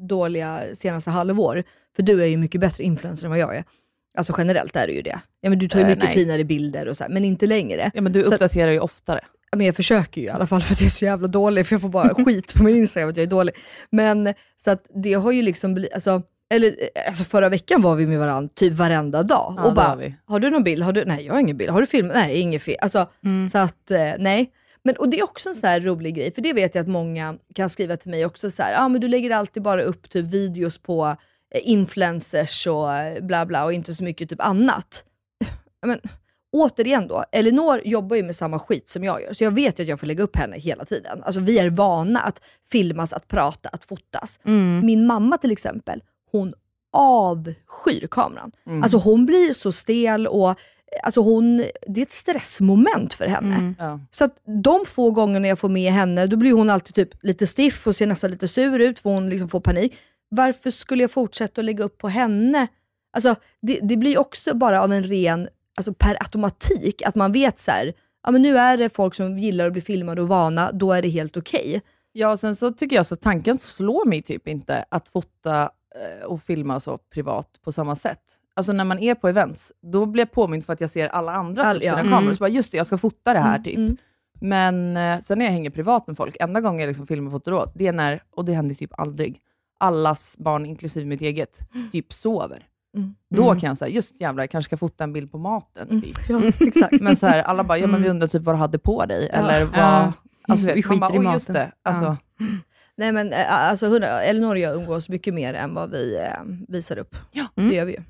dåliga senaste halvår, för du är ju mycket bättre influencer än vad jag är. Alltså generellt är du ju det. Ja, men du tar ju
Eh,
mycket
nej.
finare bilder och så här, men inte längre.
Ja, men du
Så-
uppdaterar ju oftare.
Ja, men jag försöker ju i alla fall för att jag är så jävla dålig, för jag får bara skit på min Instagram att jag är dålig. Men så att det har ju liksom blivit, alltså, eller, eh, alltså förra veckan var vi med varandra typ varenda dag.
Ja,
och
det
bara,
har
du någon bild? Har du, nej jag har ingen bild. Har du film? Nej, ingen film. Alltså,
Mm.
Så att, eh, nej. Men, och det är också en sån här rolig grej, för det vet jag att många kan skriva till mig också så här, ah, men du lägger alltid bara upp typ videos på influencers och eh, bla bla och inte så mycket typ annat. Men, återigen då, Elinor jobbar ju med samma skit som jag gör, så jag vet ju att jag får lägga upp henne hela tiden. Alltså vi är vana att filmas, att prata, att fotas.
Mm.
Min mamma till exempel, hon avskyr kameran.
Mm.
Alltså hon blir så stel och alltså hon, det är ett stressmoment för henne.
Mm.
Ja.
Så att de få gångerna jag får med henne, då blir hon alltid typ lite stiff och ser nästan lite sur ut, för hon liksom får panik. Varför skulle jag fortsätta att lägga upp på henne? Alltså, det, det blir också bara av en ren, alltså per automatik, att man vet så här, ja men nu är det folk som gillar att bli filmade och vana, då är det helt okej.
Ja, sen så tycker jag så att tanken slår mig typ inte att fota eh, och filma så privat på samma sätt. Alltså när man är på events, då blir jag påmind för att jag ser alla andra
All-
typ, sina
ja.
kameror.
Mm.
Så bara, just det, jag ska fota det här
Mm,
typ.
mm.
Men eh, sen när jag hänger privat med folk, enda gången jag liksom filmar och fotar åt, det är när, och det händer typ aldrig, allas barn, inklusive mitt eget, typ sover.
Mm.
Då
Mm.
kan jag säga, just jävlar, jag kanske ska fota en bild på maten.
Mm.
Typ.
Ja, exakt.
Men så här, alla bara, ja men vi
Mm.
undrar typ vad du hade på dig,
Ja.
eller vad...
Ja.
Alltså,
Vi skiter
bara,
i
oj just
maten.
det. Alltså,
Ja.
Nej men eh, alltså, Elinor och jag umgås mycket mer än vad vi eh, visar upp.
Ja.
Mm.
Det gör vi ju.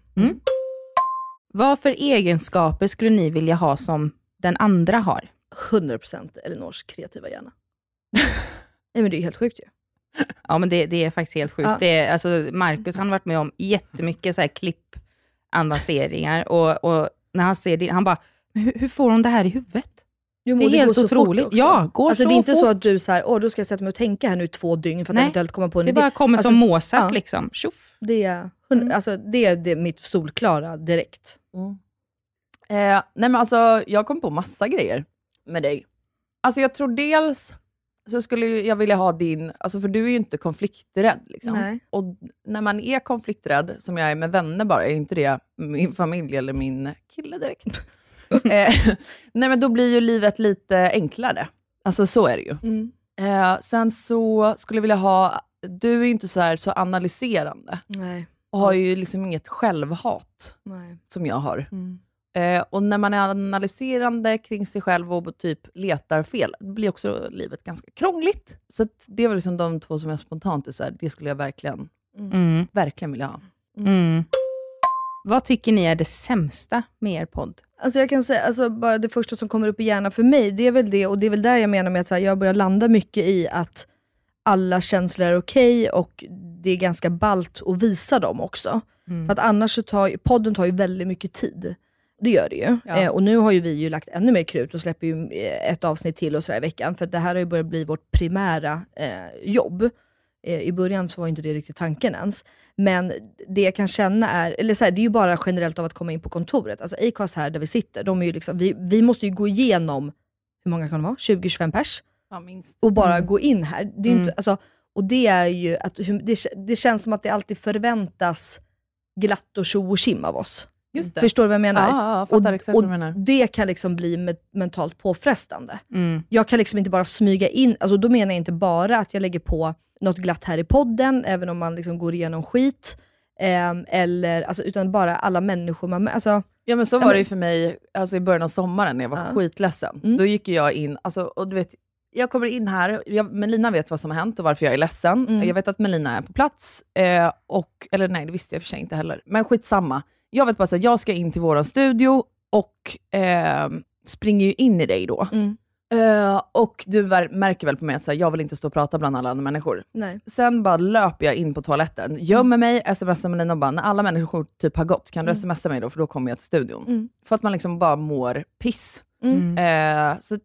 Vad för egenskaper skulle ni vilja ha som den andra har?
100% Elinors kreativa hjärna. Nej men det är ju helt sjukt ju.
Ja, men det, det är faktiskt helt sjukt.
Ja.
Det är, alltså, Marcus han har varit med om jättemycket så här klipp-avanceringar och, och när han ser det, han bara, "Men hur, hur får hon det här i huvudet?
Jo,
Det är
och
helt otroligt. Ja, går
alltså,
så
det är inte
fort.
så att du så här, åh då ska jag sätta mig och tänka här nu två dygn för att
Nej.
eventuellt komma på en
Det
idé.
bara kommer
Alltså,
som Mozart
ja.
liksom. Tjoff.
Det är, hund- alltså, det är det mitt solklara direkt.
Eh, nej men alltså, jag kom på massa grejer med dig. Alltså jag tror dels så skulle jag vilja ha din, alltså för du är ju inte konflikträdd. Liksom.
Nej.
Och när man är konflikträdd, som jag är med vänner bara, är inte det min familj eller min kille direkt. eh, nej men då blir ju livet lite enklare. Alltså så är det ju.
Mm.
Eh, sen så skulle jag vilja ha, du är ju inte så, här, så analyserande
Nej.
och har ju liksom inget självhat
Nej.
som jag har.
Mm.
Eh, och när man är analyserande kring sig själv och typ letar fel, blir också livet ganska krångligt. Så att det var liksom de två som jag spontant är så här, det skulle jag verkligen,
Mm.
verkligen vilja ha.
Mm. Vad tycker ni är det sämsta med er podd?
Alltså jag kan säga, alltså bara det första som kommer upp i hjärnan för mig, det är väl det, och det är väl där jag menar med att så här, jag börjar landa mycket i att alla känslor är okej och det är ganska balt att visa dem också. För att annars så tar ju, podden tar ju väldigt mycket tid. Det gör det ju.
Ja.
Eh, och nu har ju vi ju lagt ännu mer krut och släpper ju eh, ett avsnitt till och sådär i veckan. För det här har ju börjat bli vårt primära eh, jobb. Eh, I början så var inte det riktigt tanken ens. Men det jag kan känna är, eller så här, det är ju bara generellt av att komma in på kontoret. Alltså Acast här där vi sitter, de är ju liksom, vi, vi måste ju gå igenom, hur många kan det vara? 20-25 pers?
Ja, minst.
och bara
Mm.
gå in här. Det, är
Mm.
inte, alltså, och det är ju att det, det känns som att det alltid förväntas glatt och tjo och tjim av oss. Förstår du vad jag menar?
Ja, ja, jag
och, och
du menar.
Det kan liksom bli me- mentalt påfrestande.
Mm.
Jag kan liksom inte bara smyga in, alltså då menar jag inte bara att jag lägger på något glatt här i podden, även om man liksom går igenom skit. ehm, eller, alltså, utan bara alla människor man alltså,
Ja men så var
men-
det ju för mig alltså, i början av sommaren när jag var
Ja.
skitledsen.
Mm.
Då gick jag in, alltså, och du vet, jag kommer in här, jag, Melina vet vad som har hänt och varför jag är ledsen.
Mm.
Jag vet att Melina är på plats, eh, och, eller nej det visste jag för sig inte heller. Men skitsamma. Jag vet bara att jag ska in till våran studio och eh, springer ju in i dig då.
Mm.
Eh, och du märker väl på mig att så här, jag vill inte stå och prata bland alla andra människor.
nej.
Sen bara löper jag in på toaletten, gömmer mig, smsar Melina och bara, när alla människor typ har gått, kan du
Mm.
smsa mig då? För då kommer jag till studion.
Mm.
För att man liksom bara mår piss.
Mm.
Eh, så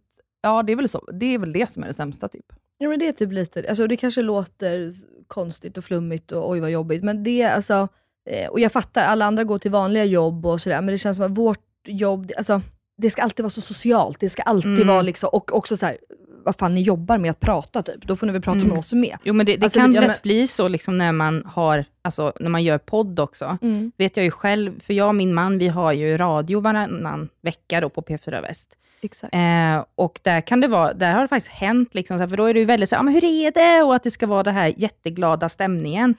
ja, det är, väl så. det är väl det som är det sämsta typ.
Ja men det är typ lite, alltså det kanske låter konstigt och flummigt och oj vad jobbigt, men det är alltså, eh, och jag fattar, alla andra går till vanliga jobb och sådär, men det känns som att vårt jobb, alltså det ska alltid vara så socialt, det ska alltid
Mm.
vara liksom, och också så här, vad fan ni jobbar med att prata typ, då får ni väl prata
Mm.
med oss med.
Jo men det, det
Alltså,
kan
det-
lätt
men-
bli så liksom när man har, alltså när man gör podd också.
Mm.
Vet jag ju själv, för jag och min man, vi har ju radio varannan vecka då på P4 Väst.
Exakt.
Eh, och där kan det vara, där har det faktiskt hänt, liksom, för då är det ju väldigt så här, ah, men hur är det? Och att det ska vara den här jätteglada stämningen.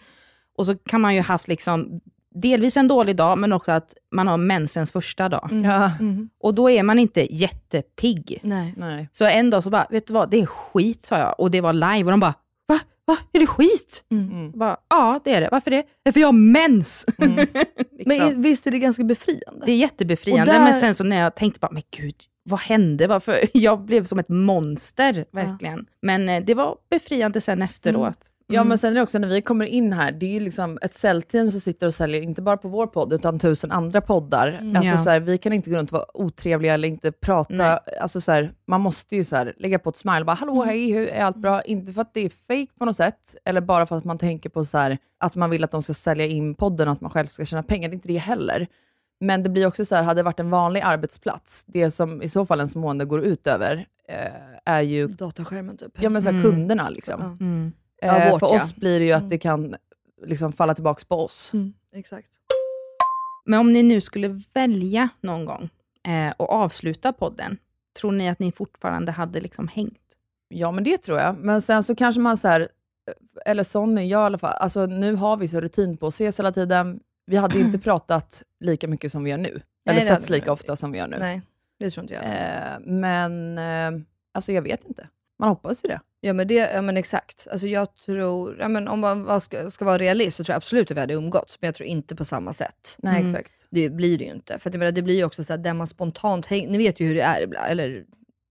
Och så kan man ju haft liksom, delvis en dålig dag, men också att man har mensens första dag.
Mm.
Ja.
Mm.
Och då är man inte jättepigg.
Nej.
Nej.
Så en dag så bara, vet du vad, det är skit, sa jag. Och det var live och de bara, va? Va? Är det skit?
Mm.
Mm.
Bara, ja, det är det. Varför det? "Ja, För jag har mens!
Mm.
liksom.
Men visst är det ganska befriande?
Det är jättebefriande,
Och där-
men sen så när jag tänkte bara, men gud, vad hände? Varför? Jag blev som ett monster, verkligen. Men eh, det var befriande sen efteråt.
Ja, men sen är det också när vi kommer in här, det är ju liksom ett säljteam som sitter och säljer, inte bara på vår podd, utan tusen andra poddar.
Mm.
Alltså,
Ja.
så här, vi kan inte gå runt och vara otrevliga eller inte prata.
Nej.
Alltså, så här, man måste ju så här, lägga på ett smile och bara, hallå,
Mm.
hej, hur är allt bra? Inte för att det är fake på något sätt, eller bara för att man tänker på så att man vill att de ska sälja in podden och att man själv ska tjäna pengar. Det är inte det heller. Men det blir också så här, hade det varit en vanlig arbetsplats, det som i så fall en mående går ut över, eh, är ju
Dataskärmen typ.
ja, men så här,
Mm.
kunderna. Liksom.
Mm.
Ja,
Eh,
vårt,
för
ja.
oss blir det ju att
Mm.
det kan liksom falla tillbaka på oss.
Mm. Exakt.
Men om ni nu skulle välja någon gång eh, och avsluta podden, tror ni att ni fortfarande hade liksom hängt?
Ja, men det tror jag. Men sen så kanske man så här, eller sån är jag i alla fall, alltså nu har vi så rutin på att ses hela tiden. Vi hade ju inte pratat lika mycket som vi gör nu. eller
det hade
setts lika ofta som vi gör nu.
Nej, det tror inte jag.
Eh, men eh, alltså jag vet inte. Man hoppas ju det.
Ja men, det, ja men exakt. Alltså jag tror, ja men om man ska, ska vara realist så tror jag absolut att vi hade umgåtts, men jag tror inte på samma sätt.
Nej,
Mm.
exakt.
Det blir det ju inte. För att jag menar, det blir ju också så att där man spontant hänger, ni vet ju hur det är ibland, eller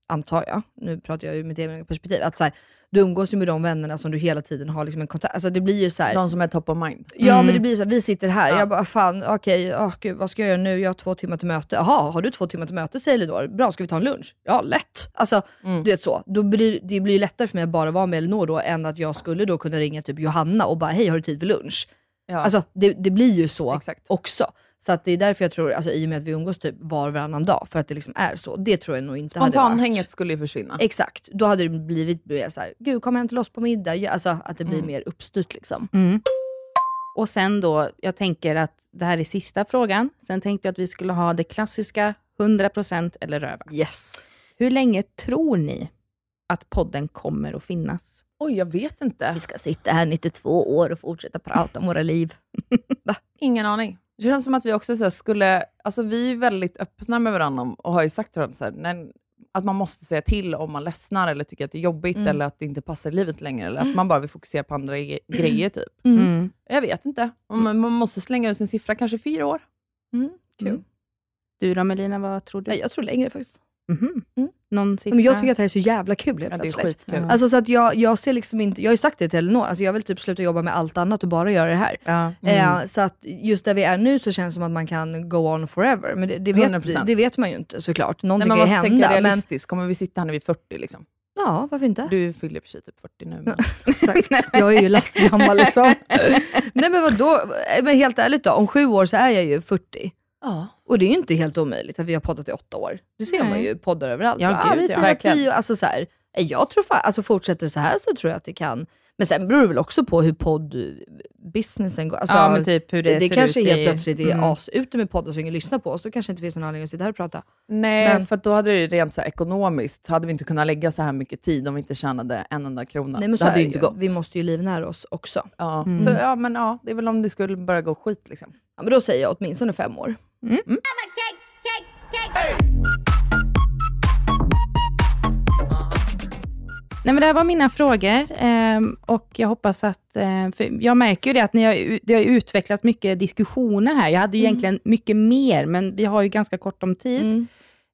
antar jag, nu pratar jag ju med det perspektiv, att så här, du umgås ju med de vännerna som du hela tiden har liksom en kontakt, alltså det blir ju så här,
De som är top of mind.
Ja
Mm.
men det blir så här, vi sitter här,
Ja.
jag bara fan okej, åh, gud, vad ska jag göra nu? Jag har två timmar till möte. Jaha, har du två timmar till möte säger Elinor? Bra, ska vi ta en lunch? Ja, lätt. Alltså
Mm.
du vet så. Då blir, det blir ju lättare för mig att bara vara med Elinor då, än att jag skulle då kunna ringa typ Johanna och bara hej har du tid för lunch?
Ja,
Alltså det, det blir ju så
exakt.
också. Så att det är därför jag tror, alltså, i och med att vi umgås typ var och varannan dag, för att det liksom är så. Det tror jag nog inte hade varit.
Spontanhänget skulle ju försvinna.
Exakt, då hade det blivit mer såhär, gud kom hem till oss på middag. Alltså att det blir
Mm.
mer uppstyrt liksom.
Mm. Och sen då, jag tänker att det här är sista frågan. Sen tänkte jag att vi skulle ha det klassiska 100% eller röva.
Yes.
Hur länge tror ni att podden kommer att finnas?
Oj, jag vet inte.
Vi ska sitta här 92 år och fortsätta prata om våra liv.
Ingen aning. Det känns som att vi också så här skulle, alltså vi är väldigt öppna med varandra och har ju sagt till varandra så här, när, att man måste säga till om man ledsnar eller tycker att det är jobbigt
Mm.
eller att det inte passar livet längre. Eller att man bara vill fokusera på andra ge- grejer typ.
Mm.
Jag vet inte. Man man måste slänga ut sin siffra, kanske fyra år.
Mm, kul.
Mm. Du då Melina, vad tror du?
Nej, jag tror längre faktiskt.
Mhm.
Mm.
Någon siffra?
Men jag tycker att det här är så jävla kul helt
Ja, det är
plötsligt.
skitkul.
Alltså så att jag, jag ser liksom inte, jag har ju sagt det till Elinor, alltså jag vill typ sluta jobba med allt annat och bara göra det här.
Ja.
Eh, så att just där vi är nu så känns det som att man kan go on forever. Men det, det, vet,
100%.
det vet man ju inte såklart.
Nej,
Någonting
man
kan ju
måste tänka
hända. Men,
realistiskt. Kommer vi sitta här när vi är 40 liksom?
ja, varför inte?
Du fyller för sig typ 40 nu. Men...
Exakt. Jag är ju lastgammal liksom. Nej men vadå, men helt ärligt då, om sju år så är jag ju 40.
Ja.
Och det är ju inte helt omöjligt att vi har poddat i åtta år. Det ser
Nej.
man ju poddar överallt.
Ja,
Bara, ah,
gud,
vi
ja.
Verkligen.
tio, alltså så här, eh, jag tror fan, alltså fortsätter det så här så tror jag att det kan. Men sen beror det väl också på hur poddbusinessen går. Alltså,
ja, men typ hur det,
det, det kanske helt
i-
plötsligt är
Mm.
as ute med poddar så ingen lyssnar på oss. Då kanske inte finns någon anledning att sitta här och prata.
Nej,
Men-
för då hade det ju rent så här ekonomiskt, hade vi inte kunnat lägga så här mycket tid om vi inte tjänade en enda krona.
Nej men så
det hade
det
ju inte gått.
Vi måste ju livnära oss också.
Ja.
Mm.
Så, ja, men ja, det är väl om det skulle börja gå skit liksom.
Ja, men då säger jag åtminstone fem år.
Nej, men det här var mina frågor ehm, och jag hoppas att... eh, för jag märker ju det att ni har, det har utvecklat mycket diskussioner här. Jag hade ju egentligen mycket mer, men vi har ju ganska kort om tid.
Mm.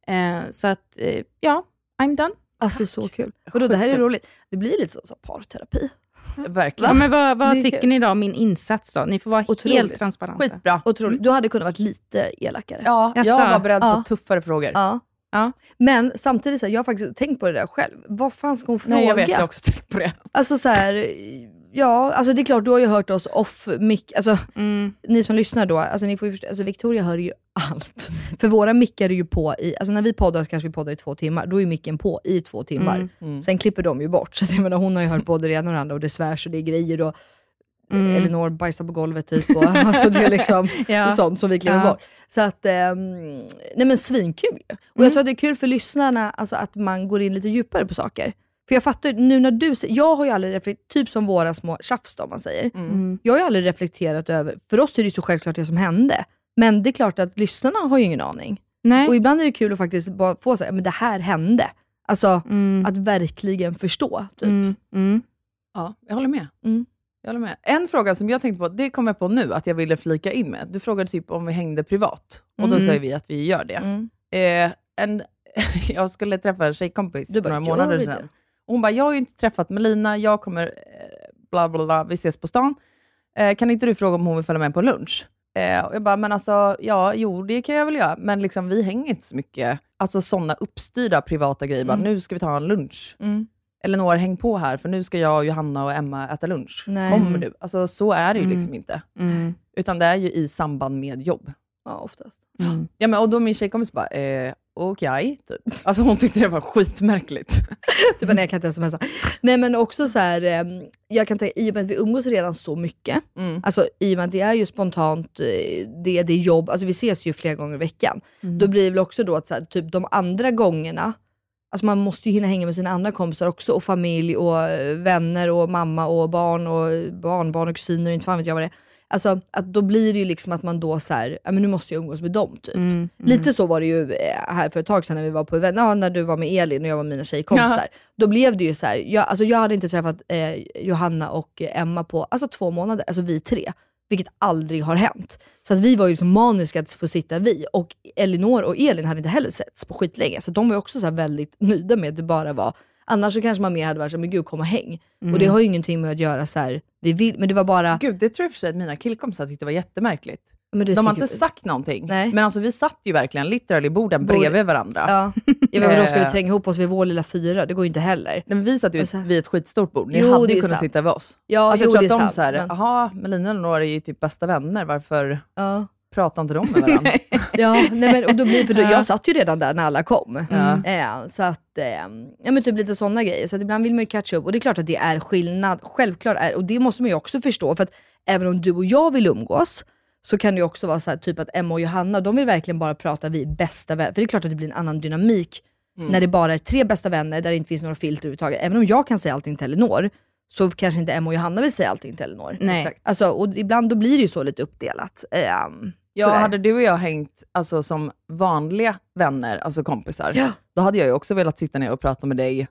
Eh, så att, eh, ja, I'm done.
Alltså så kul. Vadå, det här är roligt. Det blir lite så, så parterapi.
Verkligen.
Ja, men vad vad
Det
tycker ni då om min insats då? Ni får vara
Otroligt.
helt transparenta.
Skitbra.
Otroligt. Du hade kunnat varit lite elakare.
Ja, jag var beredd
Ja.
på tuffare frågor.
Ja.
Ja.
Men samtidigt, så här, jag har faktiskt tänkt på det där själv. Vad fan ska hon fråga?
Nej, jag vet, jag har också tänkt på det.
Alltså så här, ja, alltså det är klart, du har ju hört oss off mic. Alltså,
Mm.
ni som lyssnar då, alltså ni får ju förstå, alltså Victoria hör ju allt. För våra mickar är ju på i, alltså när vi poddar så kanske vi poddar i två timmar, då är micken på i två timmar.
Mm.
Mm.
Sen klipper de ju bort, så att jag menar, hon har ju hört både det ena och det andra och det svärs och det är grejer och
Mm.
Elinor bajsar på golvet typ. Och, alltså det är liksom
Ja.
sånt som vi klipper
Ja.
bort. Så att, ehm, nej men svinkul ju. Och
Mm.
jag tror att det är kul för lyssnarna, alltså att man går in lite djupare på saker. För jag fattar nu när du jag har ju aldrig reflekterat, typ som våra små tjafs då, om man säger.
Mm.
Jag har ju aldrig reflekterat över, för oss är det ju så självklart det som hände. Men det är klart att lyssnarna har ju ingen aning.
Nej.
Och ibland är det kul att faktiskt bara få säga, men det här hände. Alltså
Mm.
att verkligen förstå. Typ.
Mm. Mm.
Ja, jag håller med.
Mm.
Jag håller med. En fråga som jag tänkte på, det kom jag på nu, att jag ville flika in med. Du frågade typ om vi hängde privat, och då
Mm.
säger vi att vi gör det.
Mm.
Eh, en, jag skulle träffa en tjejkompis
Du
för
bara,
några
"Gör
månader sedan.
Det?"
Och hon bara, jag har ju inte träffat Melina, jag kommer, eh, bla bla bla, vi ses på stan. Eh, kan inte du fråga om hon vill följa med på lunch? Eh, och jag bara, men alltså, ja, jo det kan jag väl göra, men liksom, vi hänger inte så mycket, alltså sådana uppstyrda privata grejer, bara,
Mm.
nu ska vi ta en lunch.
Mm.
Elinor, häng på här, för nu ska jag, Johanna och Emma äta lunch.
Nej.
Kommer du? Alltså så är det ju
Mm.
liksom inte.
Mm.
Utan det är ju i samband med jobb.
Ja, oftast.
Mm.
Ja, men, och då min tjejkompis bara, eh, okej, typ. Alltså hon tyckte det var skitmärkligt.
Du bara, nej jag kan inte smsa. Nej men också så här, eh, jag kan tänka, i och med att vi umgås redan så mycket,
Mm.
alltså i och med att det är ju spontant, eh, det, det är jobb, alltså vi ses ju flera gånger i veckan. Då blir det väl också då att så här, typ de andra gångerna, alltså man måste ju hinna hänga med sina andra kompisar också, och familj och eh, vänner och mamma och barn och barnbarn och kusiner, inte fan vet jag vad det är. Alltså att då blir det ju liksom att man då så här, ja men nu måste jag umgås med dem typ.
Mm. Mm.
Lite så var det ju eh, här för ett tag sedan när vi var på event, ja, när du var med Elin och jag var med mina tjejkompisar. Då blev det ju så här, jag, alltså jag hade inte träffat eh, Johanna och Emma på alltså två månader, alltså vi tre. Vilket aldrig har hänt. Så att vi var ju liksom maniska att få sitta vi. Och Elinor och Elin hade inte heller setts på skitlänge. Så de var ju också så väldigt nöjda med att det bara var Annars så kanske man mer hade varit såhär, men gud kom och häng. Och det har ju ingenting med att göra så här. vi vill, men det var bara...
Gud, det tror jag för sig att mina killkompisar tyckte var jättemärkligt.
Men
De har inte sagt någonting,
Nej.
men alltså vi satt ju verkligen literally i borden
Bord-
bredvid varandra.
Ja. ja men då ska vi
Eh.
tränga ihop oss vid vår lilla fyra? Det går ju inte heller.
Nej, men vi satt ju vid ett skitstort bord. Ni
Jo,
hade ju kunnat
sant.
sitta vid oss.
Ja,
alltså,
jo,
jag
det är
tror att de såhär,
men-
jaha, Melina och Elinor är ju typ bästa vänner, varför
Ja.
Pratar inte de med varandra?
Ja, nej men, och då blir, för då,
Ja.
jag satt ju redan där när alla kom.
Ja.
Eh, så att, eh, ja men typ lite sådana grejer. Så att ibland vill man ju catcha upp och det är klart att det är skillnad. Självklart är och det måste man ju också förstå. För att även om du och jag vill umgås, så kan det ju också vara så här, typ att Emma och Johanna, de vill verkligen bara prata vi bästa vänner. För det är klart att det blir en annan dynamik
Mm.
när det bara är tre bästa vänner, där det inte finns några filter överhuvudtaget. Även om jag kan säga allting till Elinor, så kanske inte Emma och Johanna vill säga allting till Elinor.
Nej.
Exakt.
Alltså, och ibland då blir det ju så lite uppdelat. Ehm,
Ja,
sådär.
hade du och jag hängt alltså, som vanliga vänner, alltså kompisar,
Ja.
då hade jag ju också velat sitta ner och prata med dig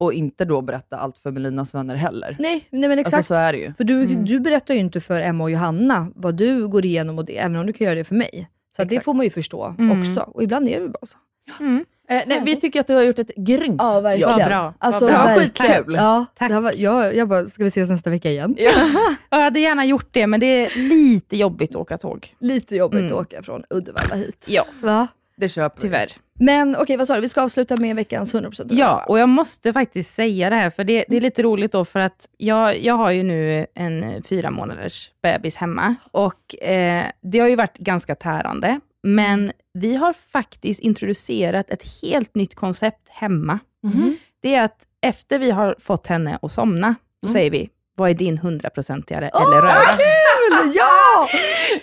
och inte då berätta allt för Melinas vänner heller.
Nej, nej men exakt.
Alltså så är det ju.
För du, du berättar ju inte för Emma och Johanna vad du går igenom och det, även om du kan göra det för mig. Så det får man ju förstå
Mm.
också. Och ibland är det ju bara så.
Mm.
Eh, nej, vi tycker att du har gjort ett grymt
Ja, verkligen.
Vad bra.
Alltså,
Det var
verkligen.
skitkul.
Ja,
Tack.
Det här var, jag, jag bara, ska vi ses nästa vecka igen?
Jag hade gärna gjort det, men det är lite jobbigt att åka tåg.
Lite jobbigt
Mm.
att åka från Uddevalla hit.
Ja,
Va?
Det köper vi.
tyvärr.
Men okej, vad sa du? Vi ska avsluta med veckans 100%
Ja, och jag måste faktiskt säga det här, för det, det är lite roligt då, för att jag, jag har ju nu en fyra månaders bebis hemma, och eh, det har ju varit ganska tärande, men vi har faktiskt introducerat ett helt nytt koncept hemma.
Mhm.
Det är att efter vi har fått henne att somna, då säger vi, vad är din hundraprocentigare eller röra?
Kul! Ja!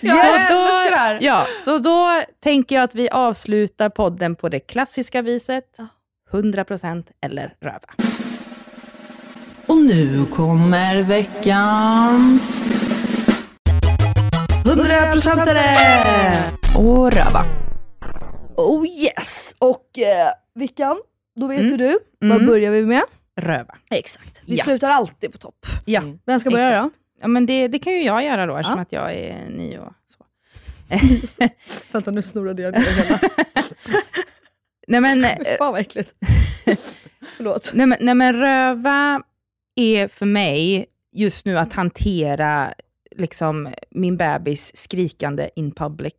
Så då, ja, så då tänker jag att vi avslutar podden på det klassiska viset. 100% eller röva.
Och nu kommer veckans
100%are!
och röva.
Oh yes! Och eh, Vickan, då vet
Mm.
du. Vad
Mm.
börjar vi med?
Röva.
Exakt. Vi
Ja.
slutar alltid på topp.
Ja,
Vem ska börja då?
ja men det, det kan ju jag göra då, eftersom
Ja.
att jag är ny och så.
Vänta, nu snurrade jag ner hela.
Nej men,
Fan vad äckligt. Förlåt.
nej, men, nej men röva är för mig just nu att hantera liksom min bebis skrikande in public.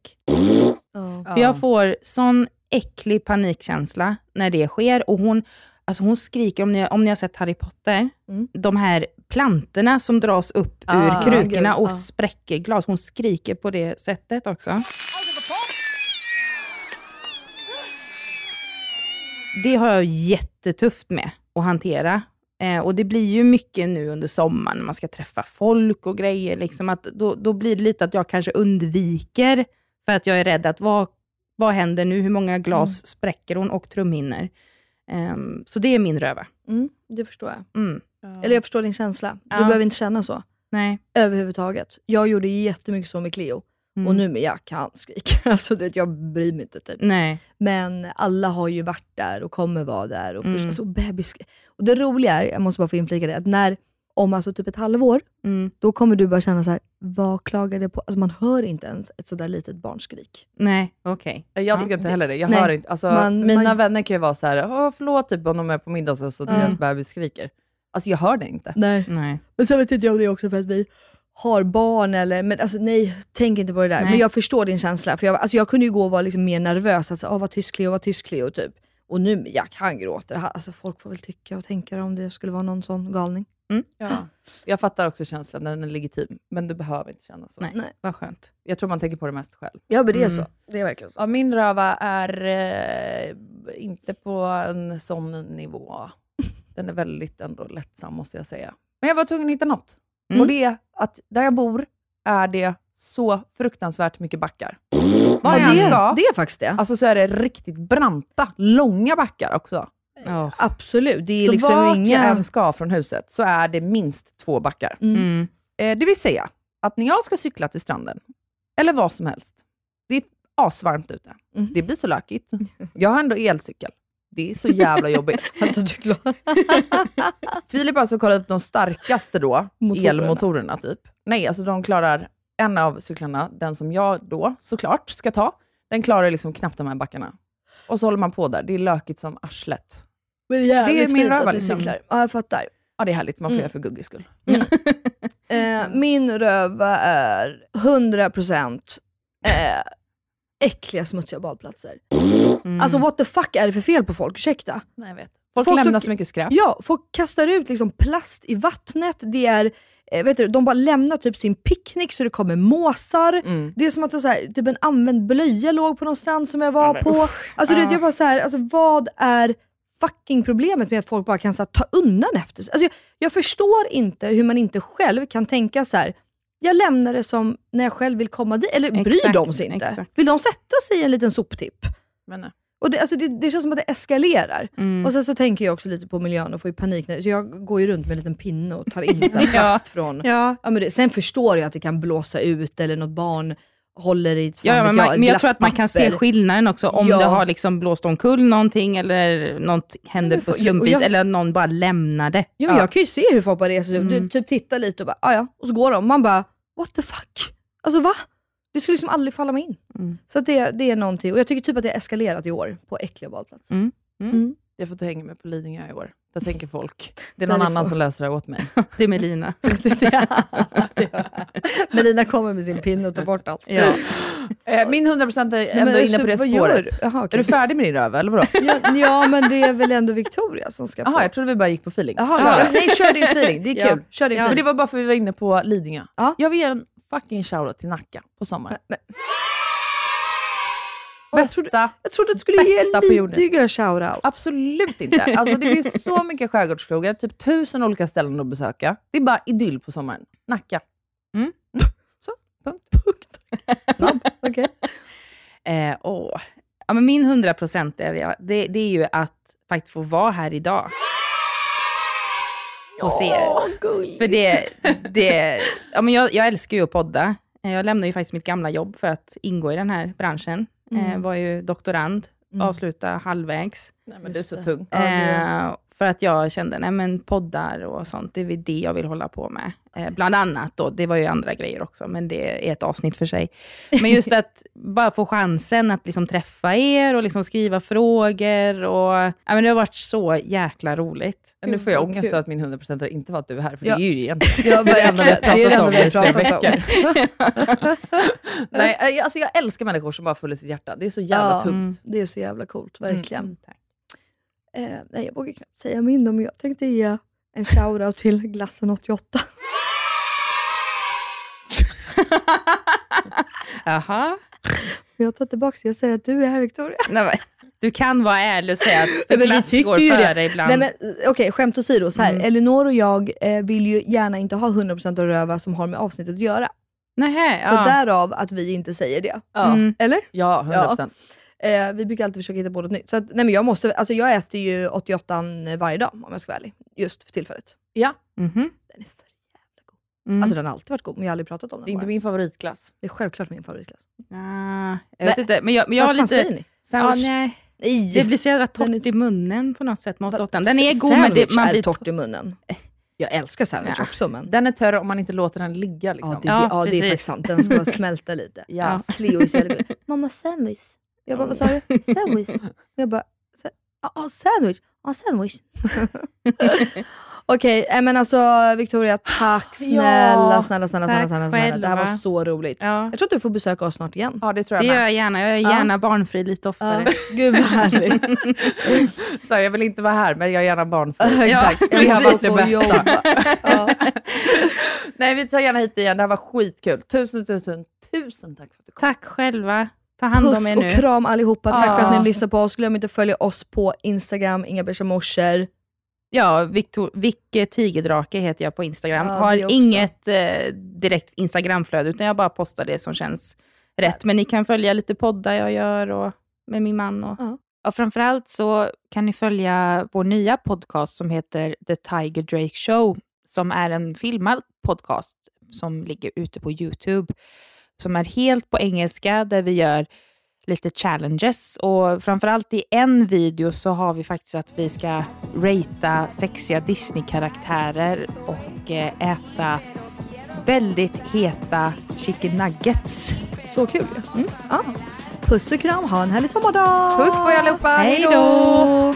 Ja.
För jag får sån äcklig panikkänsla när det sker. Och hon, alltså hon skriker, om ni, om ni har sett Harry Potter,
Mm.
de här plantorna som dras upp
Ah,
ur krukorna och
ah.
spräcker glas. Hon skriker på det sättet också. Det har jag jättetufft med att hantera. Eh, och det blir ju mycket nu under sommaren, när man ska träffa folk och grejer. Liksom att då, då blir det lite att jag kanske undviker, för att jag är rädd att vad, vad händer nu? Hur många glas
Mm.
spräcker hon och trumhinnor? Ehm, så det är min röva.
Mm, det förstår jag.
Mm.
Eller jag förstår din känsla. Du
Ja.
behöver inte känna så.
Nej.
Överhuvudtaget. Jag gjorde jättemycket så med Cleo.
Mm.
Och nu med Jack, han skriker. Alltså det, jag bryr mig inte typ.
Nej.
Men alla har ju varit där och kommer vara där. Och,
Mm.
alltså, bebis... och det roliga är, jag måste bara få inflika det, att när, om alltså typ ett halvår,
Mm.
då kommer du bara känna så här: vad klagar det på? Alltså man hör inte ens ett sådär litet barnskrik.
Nej, okej.
Jag tycker inte heller det. Jag
Nej.
hör inte. Alltså,
Man-
mina
man-
vänner kan ju vara så här, förlåt typ om de är på middag och så, så deras bebis skriker. Alltså jag hör det inte.
Nej.
Nej.
Men sen vet inte jag om det är också för att vi har barn eller, men alltså nej, tänk inte på det där.
Nej.
Men jag förstår din känsla. För jag, alltså, jag kunde ju gå och vara liksom mer nervös, alltså, oh, vad tyst Cleo, vad tyst Cleo, typ. Och nu Jack, han gråter. Alltså, folk får väl tycka och tänka om det skulle vara någon sån galning.
Ja. Jag fattar också känslan, den är legitim. Men du behöver inte känna så.
Nej.
Nej.
Vad skönt.
Jag tror man tänker på det mest själv.
Ja men det är
Mm.
så. Det är verkligen så.
Ja, min röva är eh, inte på en sån nivå. Den är väldigt ändå lättsam måste jag säga. Men jag var tvungen att hitta något.
Mm.
Och det är att där jag bor är det så fruktansvärt mycket backar. Vad jag
Ja, det,
ska,
det är faktiskt det.
alltså så är det riktigt branta, långa backar också.
Ja.
Absolut. Det är
så
liksom
vart
inga...
jag än ska från huset så är det minst två backar.
Mm.
Mm.
Eh, det vill säga att när jag ska cykla till stranden, eller vad som helst, det är asvarmt ute.
Mm.
Det blir så lökigt. Jag har ändå elcykel. Det är så jävla jobbigt.
Vänta, du glad?
Filip har alltså kollat upp de starkaste då,
Motorerna.
elmotorerna typ. Nej, alltså de klarar, en av cyklarna, den som jag då såklart ska ta, den klarar liksom knappt de här backarna. Och så håller man på där. Det är lökigt som arslet.
Men det är jävligt
Det är min
fint
röva,
att du
liksom.
cyklar. Ja, jag fattar.
Ja, det är härligt. Man får
Mm.
göra för Guggis skull.
Eh, min röva är 100% eh, äckliga smutsiga badplatser.
Mm.
Alltså what the fuck är det för fel på folk? Ursäkta?
Nej, jag vet. Folk,
Folk som-
lämnar så mycket skräp.
Ja, folk kastar ut liksom plast i vattnet. Det är, eh, vet du, de bara lämnar typ sin picknick så det kommer måsar.
Mm.
Det är som att det så här, typ en använd blöja låg på någon strand som jag var
Ja, men
på. Alltså du vet, jag bara så här, alltså, vad är fucking problemet med att folk bara kan så här, ta undan efter sig? Alltså, jag, jag förstår inte hur man inte själv kan tänka så här. jag lämnar det som när jag själv vill komma dit. Eller bryr
Exakt,
de sig inte?
exakt.
Vill de sätta sig i en liten soptipp?
Men, nej.
Och det, alltså det, det känns som att det eskalerar.
Mm.
Och sen så tänker jag också lite på miljön och får ju panik. När, så jag går ju runt med en liten pinne och tar in så här
Ja.
plast från...
Ja.
Ja, men det, sen förstår jag att det kan blåsa ut eller något barn håller i ett
Ja, men,
jag,
man,
ett
men jag tror att man kan se skillnaden också, om
Ja.
det har liksom blåst omkull någonting, eller något händer
Men
på slumpvis,
jag-
eller någon bara lämnar det.
Ja, Jag kan ju se hur folk bara reser sig.
Mm.
Du typ tittar lite och bara, "Ah, ja, och så går de. Man bara, what the fuck? Alltså va? Det skulle liksom aldrig falla mig in.
Mm.
Så att det, det är någonting, och jag tycker typ att det har eskalerat i år på äckliga badplatser.
Mm.
Mm.
Jag får ta hänga med på Lidingö i år. Där tänker folk. Det är någon annan som löser det åt mig.
Det är Melina.
Melina kommer med sin pinne och tar bort allt.
Ja.
Eh, Min 100% är ändå
Men
inne på det spåret.
du? Jaha,
Är du färdig med din röv, eller vadå?
ja, ja, men det är väl ändå Victoria som ska få.
Jaha, jag trodde vi bara gick på feeling. Kör.
ja, nej, kör din feeling. Det är
Ja.
kul. Kör din
Ja.
Men
feeling.
det var bara för att vi var inne på Lidingö.
Ja.
Jag vill ge en fucking shoutout till Nacka på sommaren.
Men- Åh, jag, trodde,
Bästa.
jag trodde att du skulle ge
Bästa.
Lidingö shoutout.
Absolut inte. Alltså, det finns så mycket skärgårdskrogar, typ tusen olika ställen att besöka. Det är bara idyll på sommaren. Nacka.
Mm.
Så, punkt.
Snabb. Okej.
Eh, åh. Ja, men min 100 procent är, det, det är ju att faktiskt få vara här idag. Hos er. För det, det, ja, men jag, jag älskar ju att podda. Jag lämnade ju faktiskt mitt gamla jobb för att ingå i den här branschen. Eh, var ju doktorand,
Mm.
avsluta halvvägs.
Nej, men du är så tung.
Det-
Eh, för att jag kände, nej men poddar och sånt, det är det jag vill hålla på med. Eh, bland annat då, det var ju andra grejer också, men det är ett avsnitt för sig. Men just att bara få chansen att liksom träffa er och liksom skriva frågor och, ja men det har varit så jäkla roligt.
Men nu får jag ångest att min 100% inte var att du är här, för
Ja.
det är ju egentligen
Ja,
det enda vi har pratat om i flera veckor. Nej, eh, alltså jag älskar människor som bara följer sitt hjärta. Det är så jävla
Ja.
tungt.
Mm.
Det är så jävla coolt, verkligen.
Mm, tack.
Eh, nej, jag vågar knappt säga min då, men jag tänkte ge en shoutout till glassen 88.
Jaha.
Men jag tar tillbaka det, jag säger att du är här Victoria.
Nej, men, du kan vara ärlig och säga att
Nej,
glass
tycker
går
ju det.
före ibland.
Nej men eh, okej, skämt åsido. Så här.
Mm.
Elinor och jag eh, vill ju gärna inte ha 100% av röva som har med avsnittet att göra.
Nähä,
Så
ja.
därav att vi inte säger det.
Ja.
Mm.
Eller?
Ja, 100%.
Eh, vi brukar alltid försöka hitta på något nytt. Så att, nej men jag, måste, alltså jag äter ju 88 varje dag om jag ska vara ärlig. Just för tillfället.
Ja,
Mhm.
Den är för jävla god.
Mm.
Alltså den har alltid varit god, men jag har aldrig pratat om den
det är inte
bara.
min favoritglass.
Det är självklart min favoritglass.
Ah, jag vet inte, men jag, men jag har
Vad fan
lite...
säger ni?
Sandwich.
nej.
Nej!
Det blir så jävla
Den är-
torrt i munnen på något sätt med
Va-
88. Den är god men det, man
är
blir...
torrt i munnen. Jag älskar sandwich
Ja.
också men...
Den är törr om man inte låter den ligga. Liksom.
Ja, det,
Ja,
ja, det är
precis.
faktiskt sant. Den ska smälta lite.
Ja.
Cleo är så jävla god. Mamma sandwich. Jag bara, vad sa du? Sandwich. Jag bara, ja sandwich. Ja, sandwich. Okej, eh, men alltså Victoria, tack snälla, snälla, snälla, snälla,
tack
snälla, snälla. Det här var så roligt.
Ja,
Jag tror att du får besöka oss snart igen.
ja, det tror
det
jag
gör
med.
jag gärna. Jag är
Ja.
gärna barnfri lite oftare.
Ja, gud vad härligt.
Så jag vill inte vara här, men jag är gärna barnfri.
Exakt, jag
vi
vill
har varit det bästa.
jobba. Ja.
Nej, vi tar gärna hit igen. Det här var skitkul. Tusen, tusen, tusen tack för att du kom.
Tack själva. Ta hand om
Puss
er
och
nu.
kram allihopa. Tack för att ni lyssnar på oss. Glöm inte att följa oss på Instagram, Inga morsor.
Ja, Victor, Vicke Tigerdrake heter jag på Instagram.
Ja,
Har inget eh, direkt Instagramflöde, utan jag bara postar det som känns rätt. Men ni kan följa lite poddar jag gör och med min man. Och,
Ja.
och framförallt så kan ni följa vår nya podcast som heter The Tiger Drake Show, som är en filmad podcast som ligger ute på YouTube, som är helt på engelska, där vi gör lite challenges och framförallt i en video så har vi faktiskt att vi ska ratea sexiga Disney-karaktärer och eh, äta väldigt heta chicken nuggets.
Så kul ju. Mm. Ja. Puss och kram, ha en härlig sommardag!
Puss på er allihopa.
Hej då!